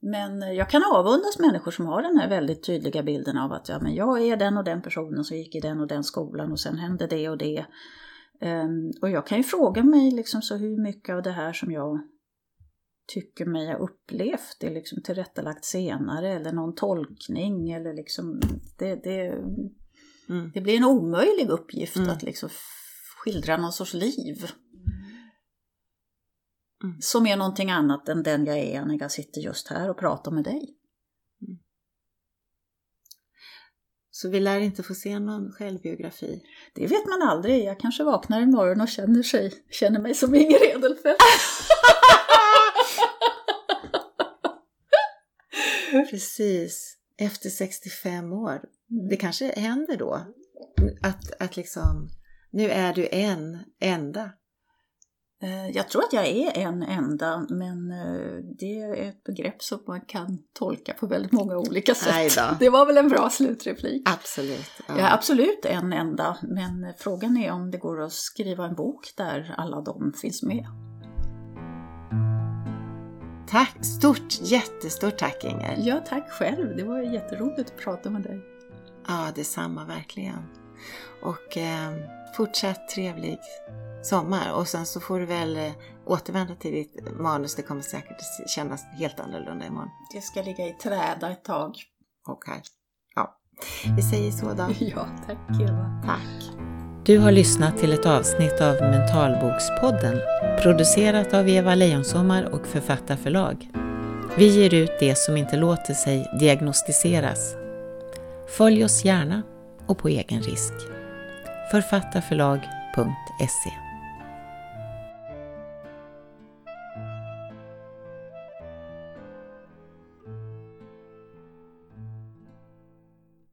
Men jag kan avundas människor som har den här väldigt tydliga bilden av att ja, men jag är den och den personen som gick i den och den skolan och sen hände det och det. Um, och jag kan ju fråga mig liksom så hur mycket av det här som jag tycker mig ha upplevt är liksom tillrättalagt senare eller någon tolkning eller liksom det, det, mm. det blir en omöjlig uppgift mm. att liksom skildra någon sorts liv. Mm. Som är någonting annat än den jag är när jag sitter just här och pratar med dig. Mm. Så vi lär inte få se någon självbiografi? Det vet man aldrig. Jag kanske vaknar imorgon och känner, sig, känner mig som Inger Edelfelt. (laughs) (laughs) Precis. Efter 65 år. Det kanske händer då. Att, att liksom, nu är du en enda. Eh, jag tror att jag är en enda, men eh, det är ett begrepp som man kan tolka på väldigt många olika sätt. (laughs) Det var väl en bra slutreplik. Absolut. Ja. Jag är absolut en enda, men frågan är om det går att skriva en bok där alla de finns med. Tack, stort, jättestort tack Inger. Ja, tack själv. Det var jätteroligt att prata med dig. Ja, detsamma verkligen. Och eh, fortsatt trevlig sommar och sen så får du väl eh, återvända till ditt manus. Det kommer säkert kännas helt annorlunda imorgon. Det ska ligga i träda ett tag. Okej. Okay. Ja, vi säger så då. (laughs) Ja, tack Eva. Tack. Du har lyssnat till ett avsnitt av Mentalbokspodden producerat av Eva Lejonsommar och Författarförlag. Vi ger ut det som inte låter sig diagnostiseras. Följ oss gärna och på egen risk. Författarförlag.se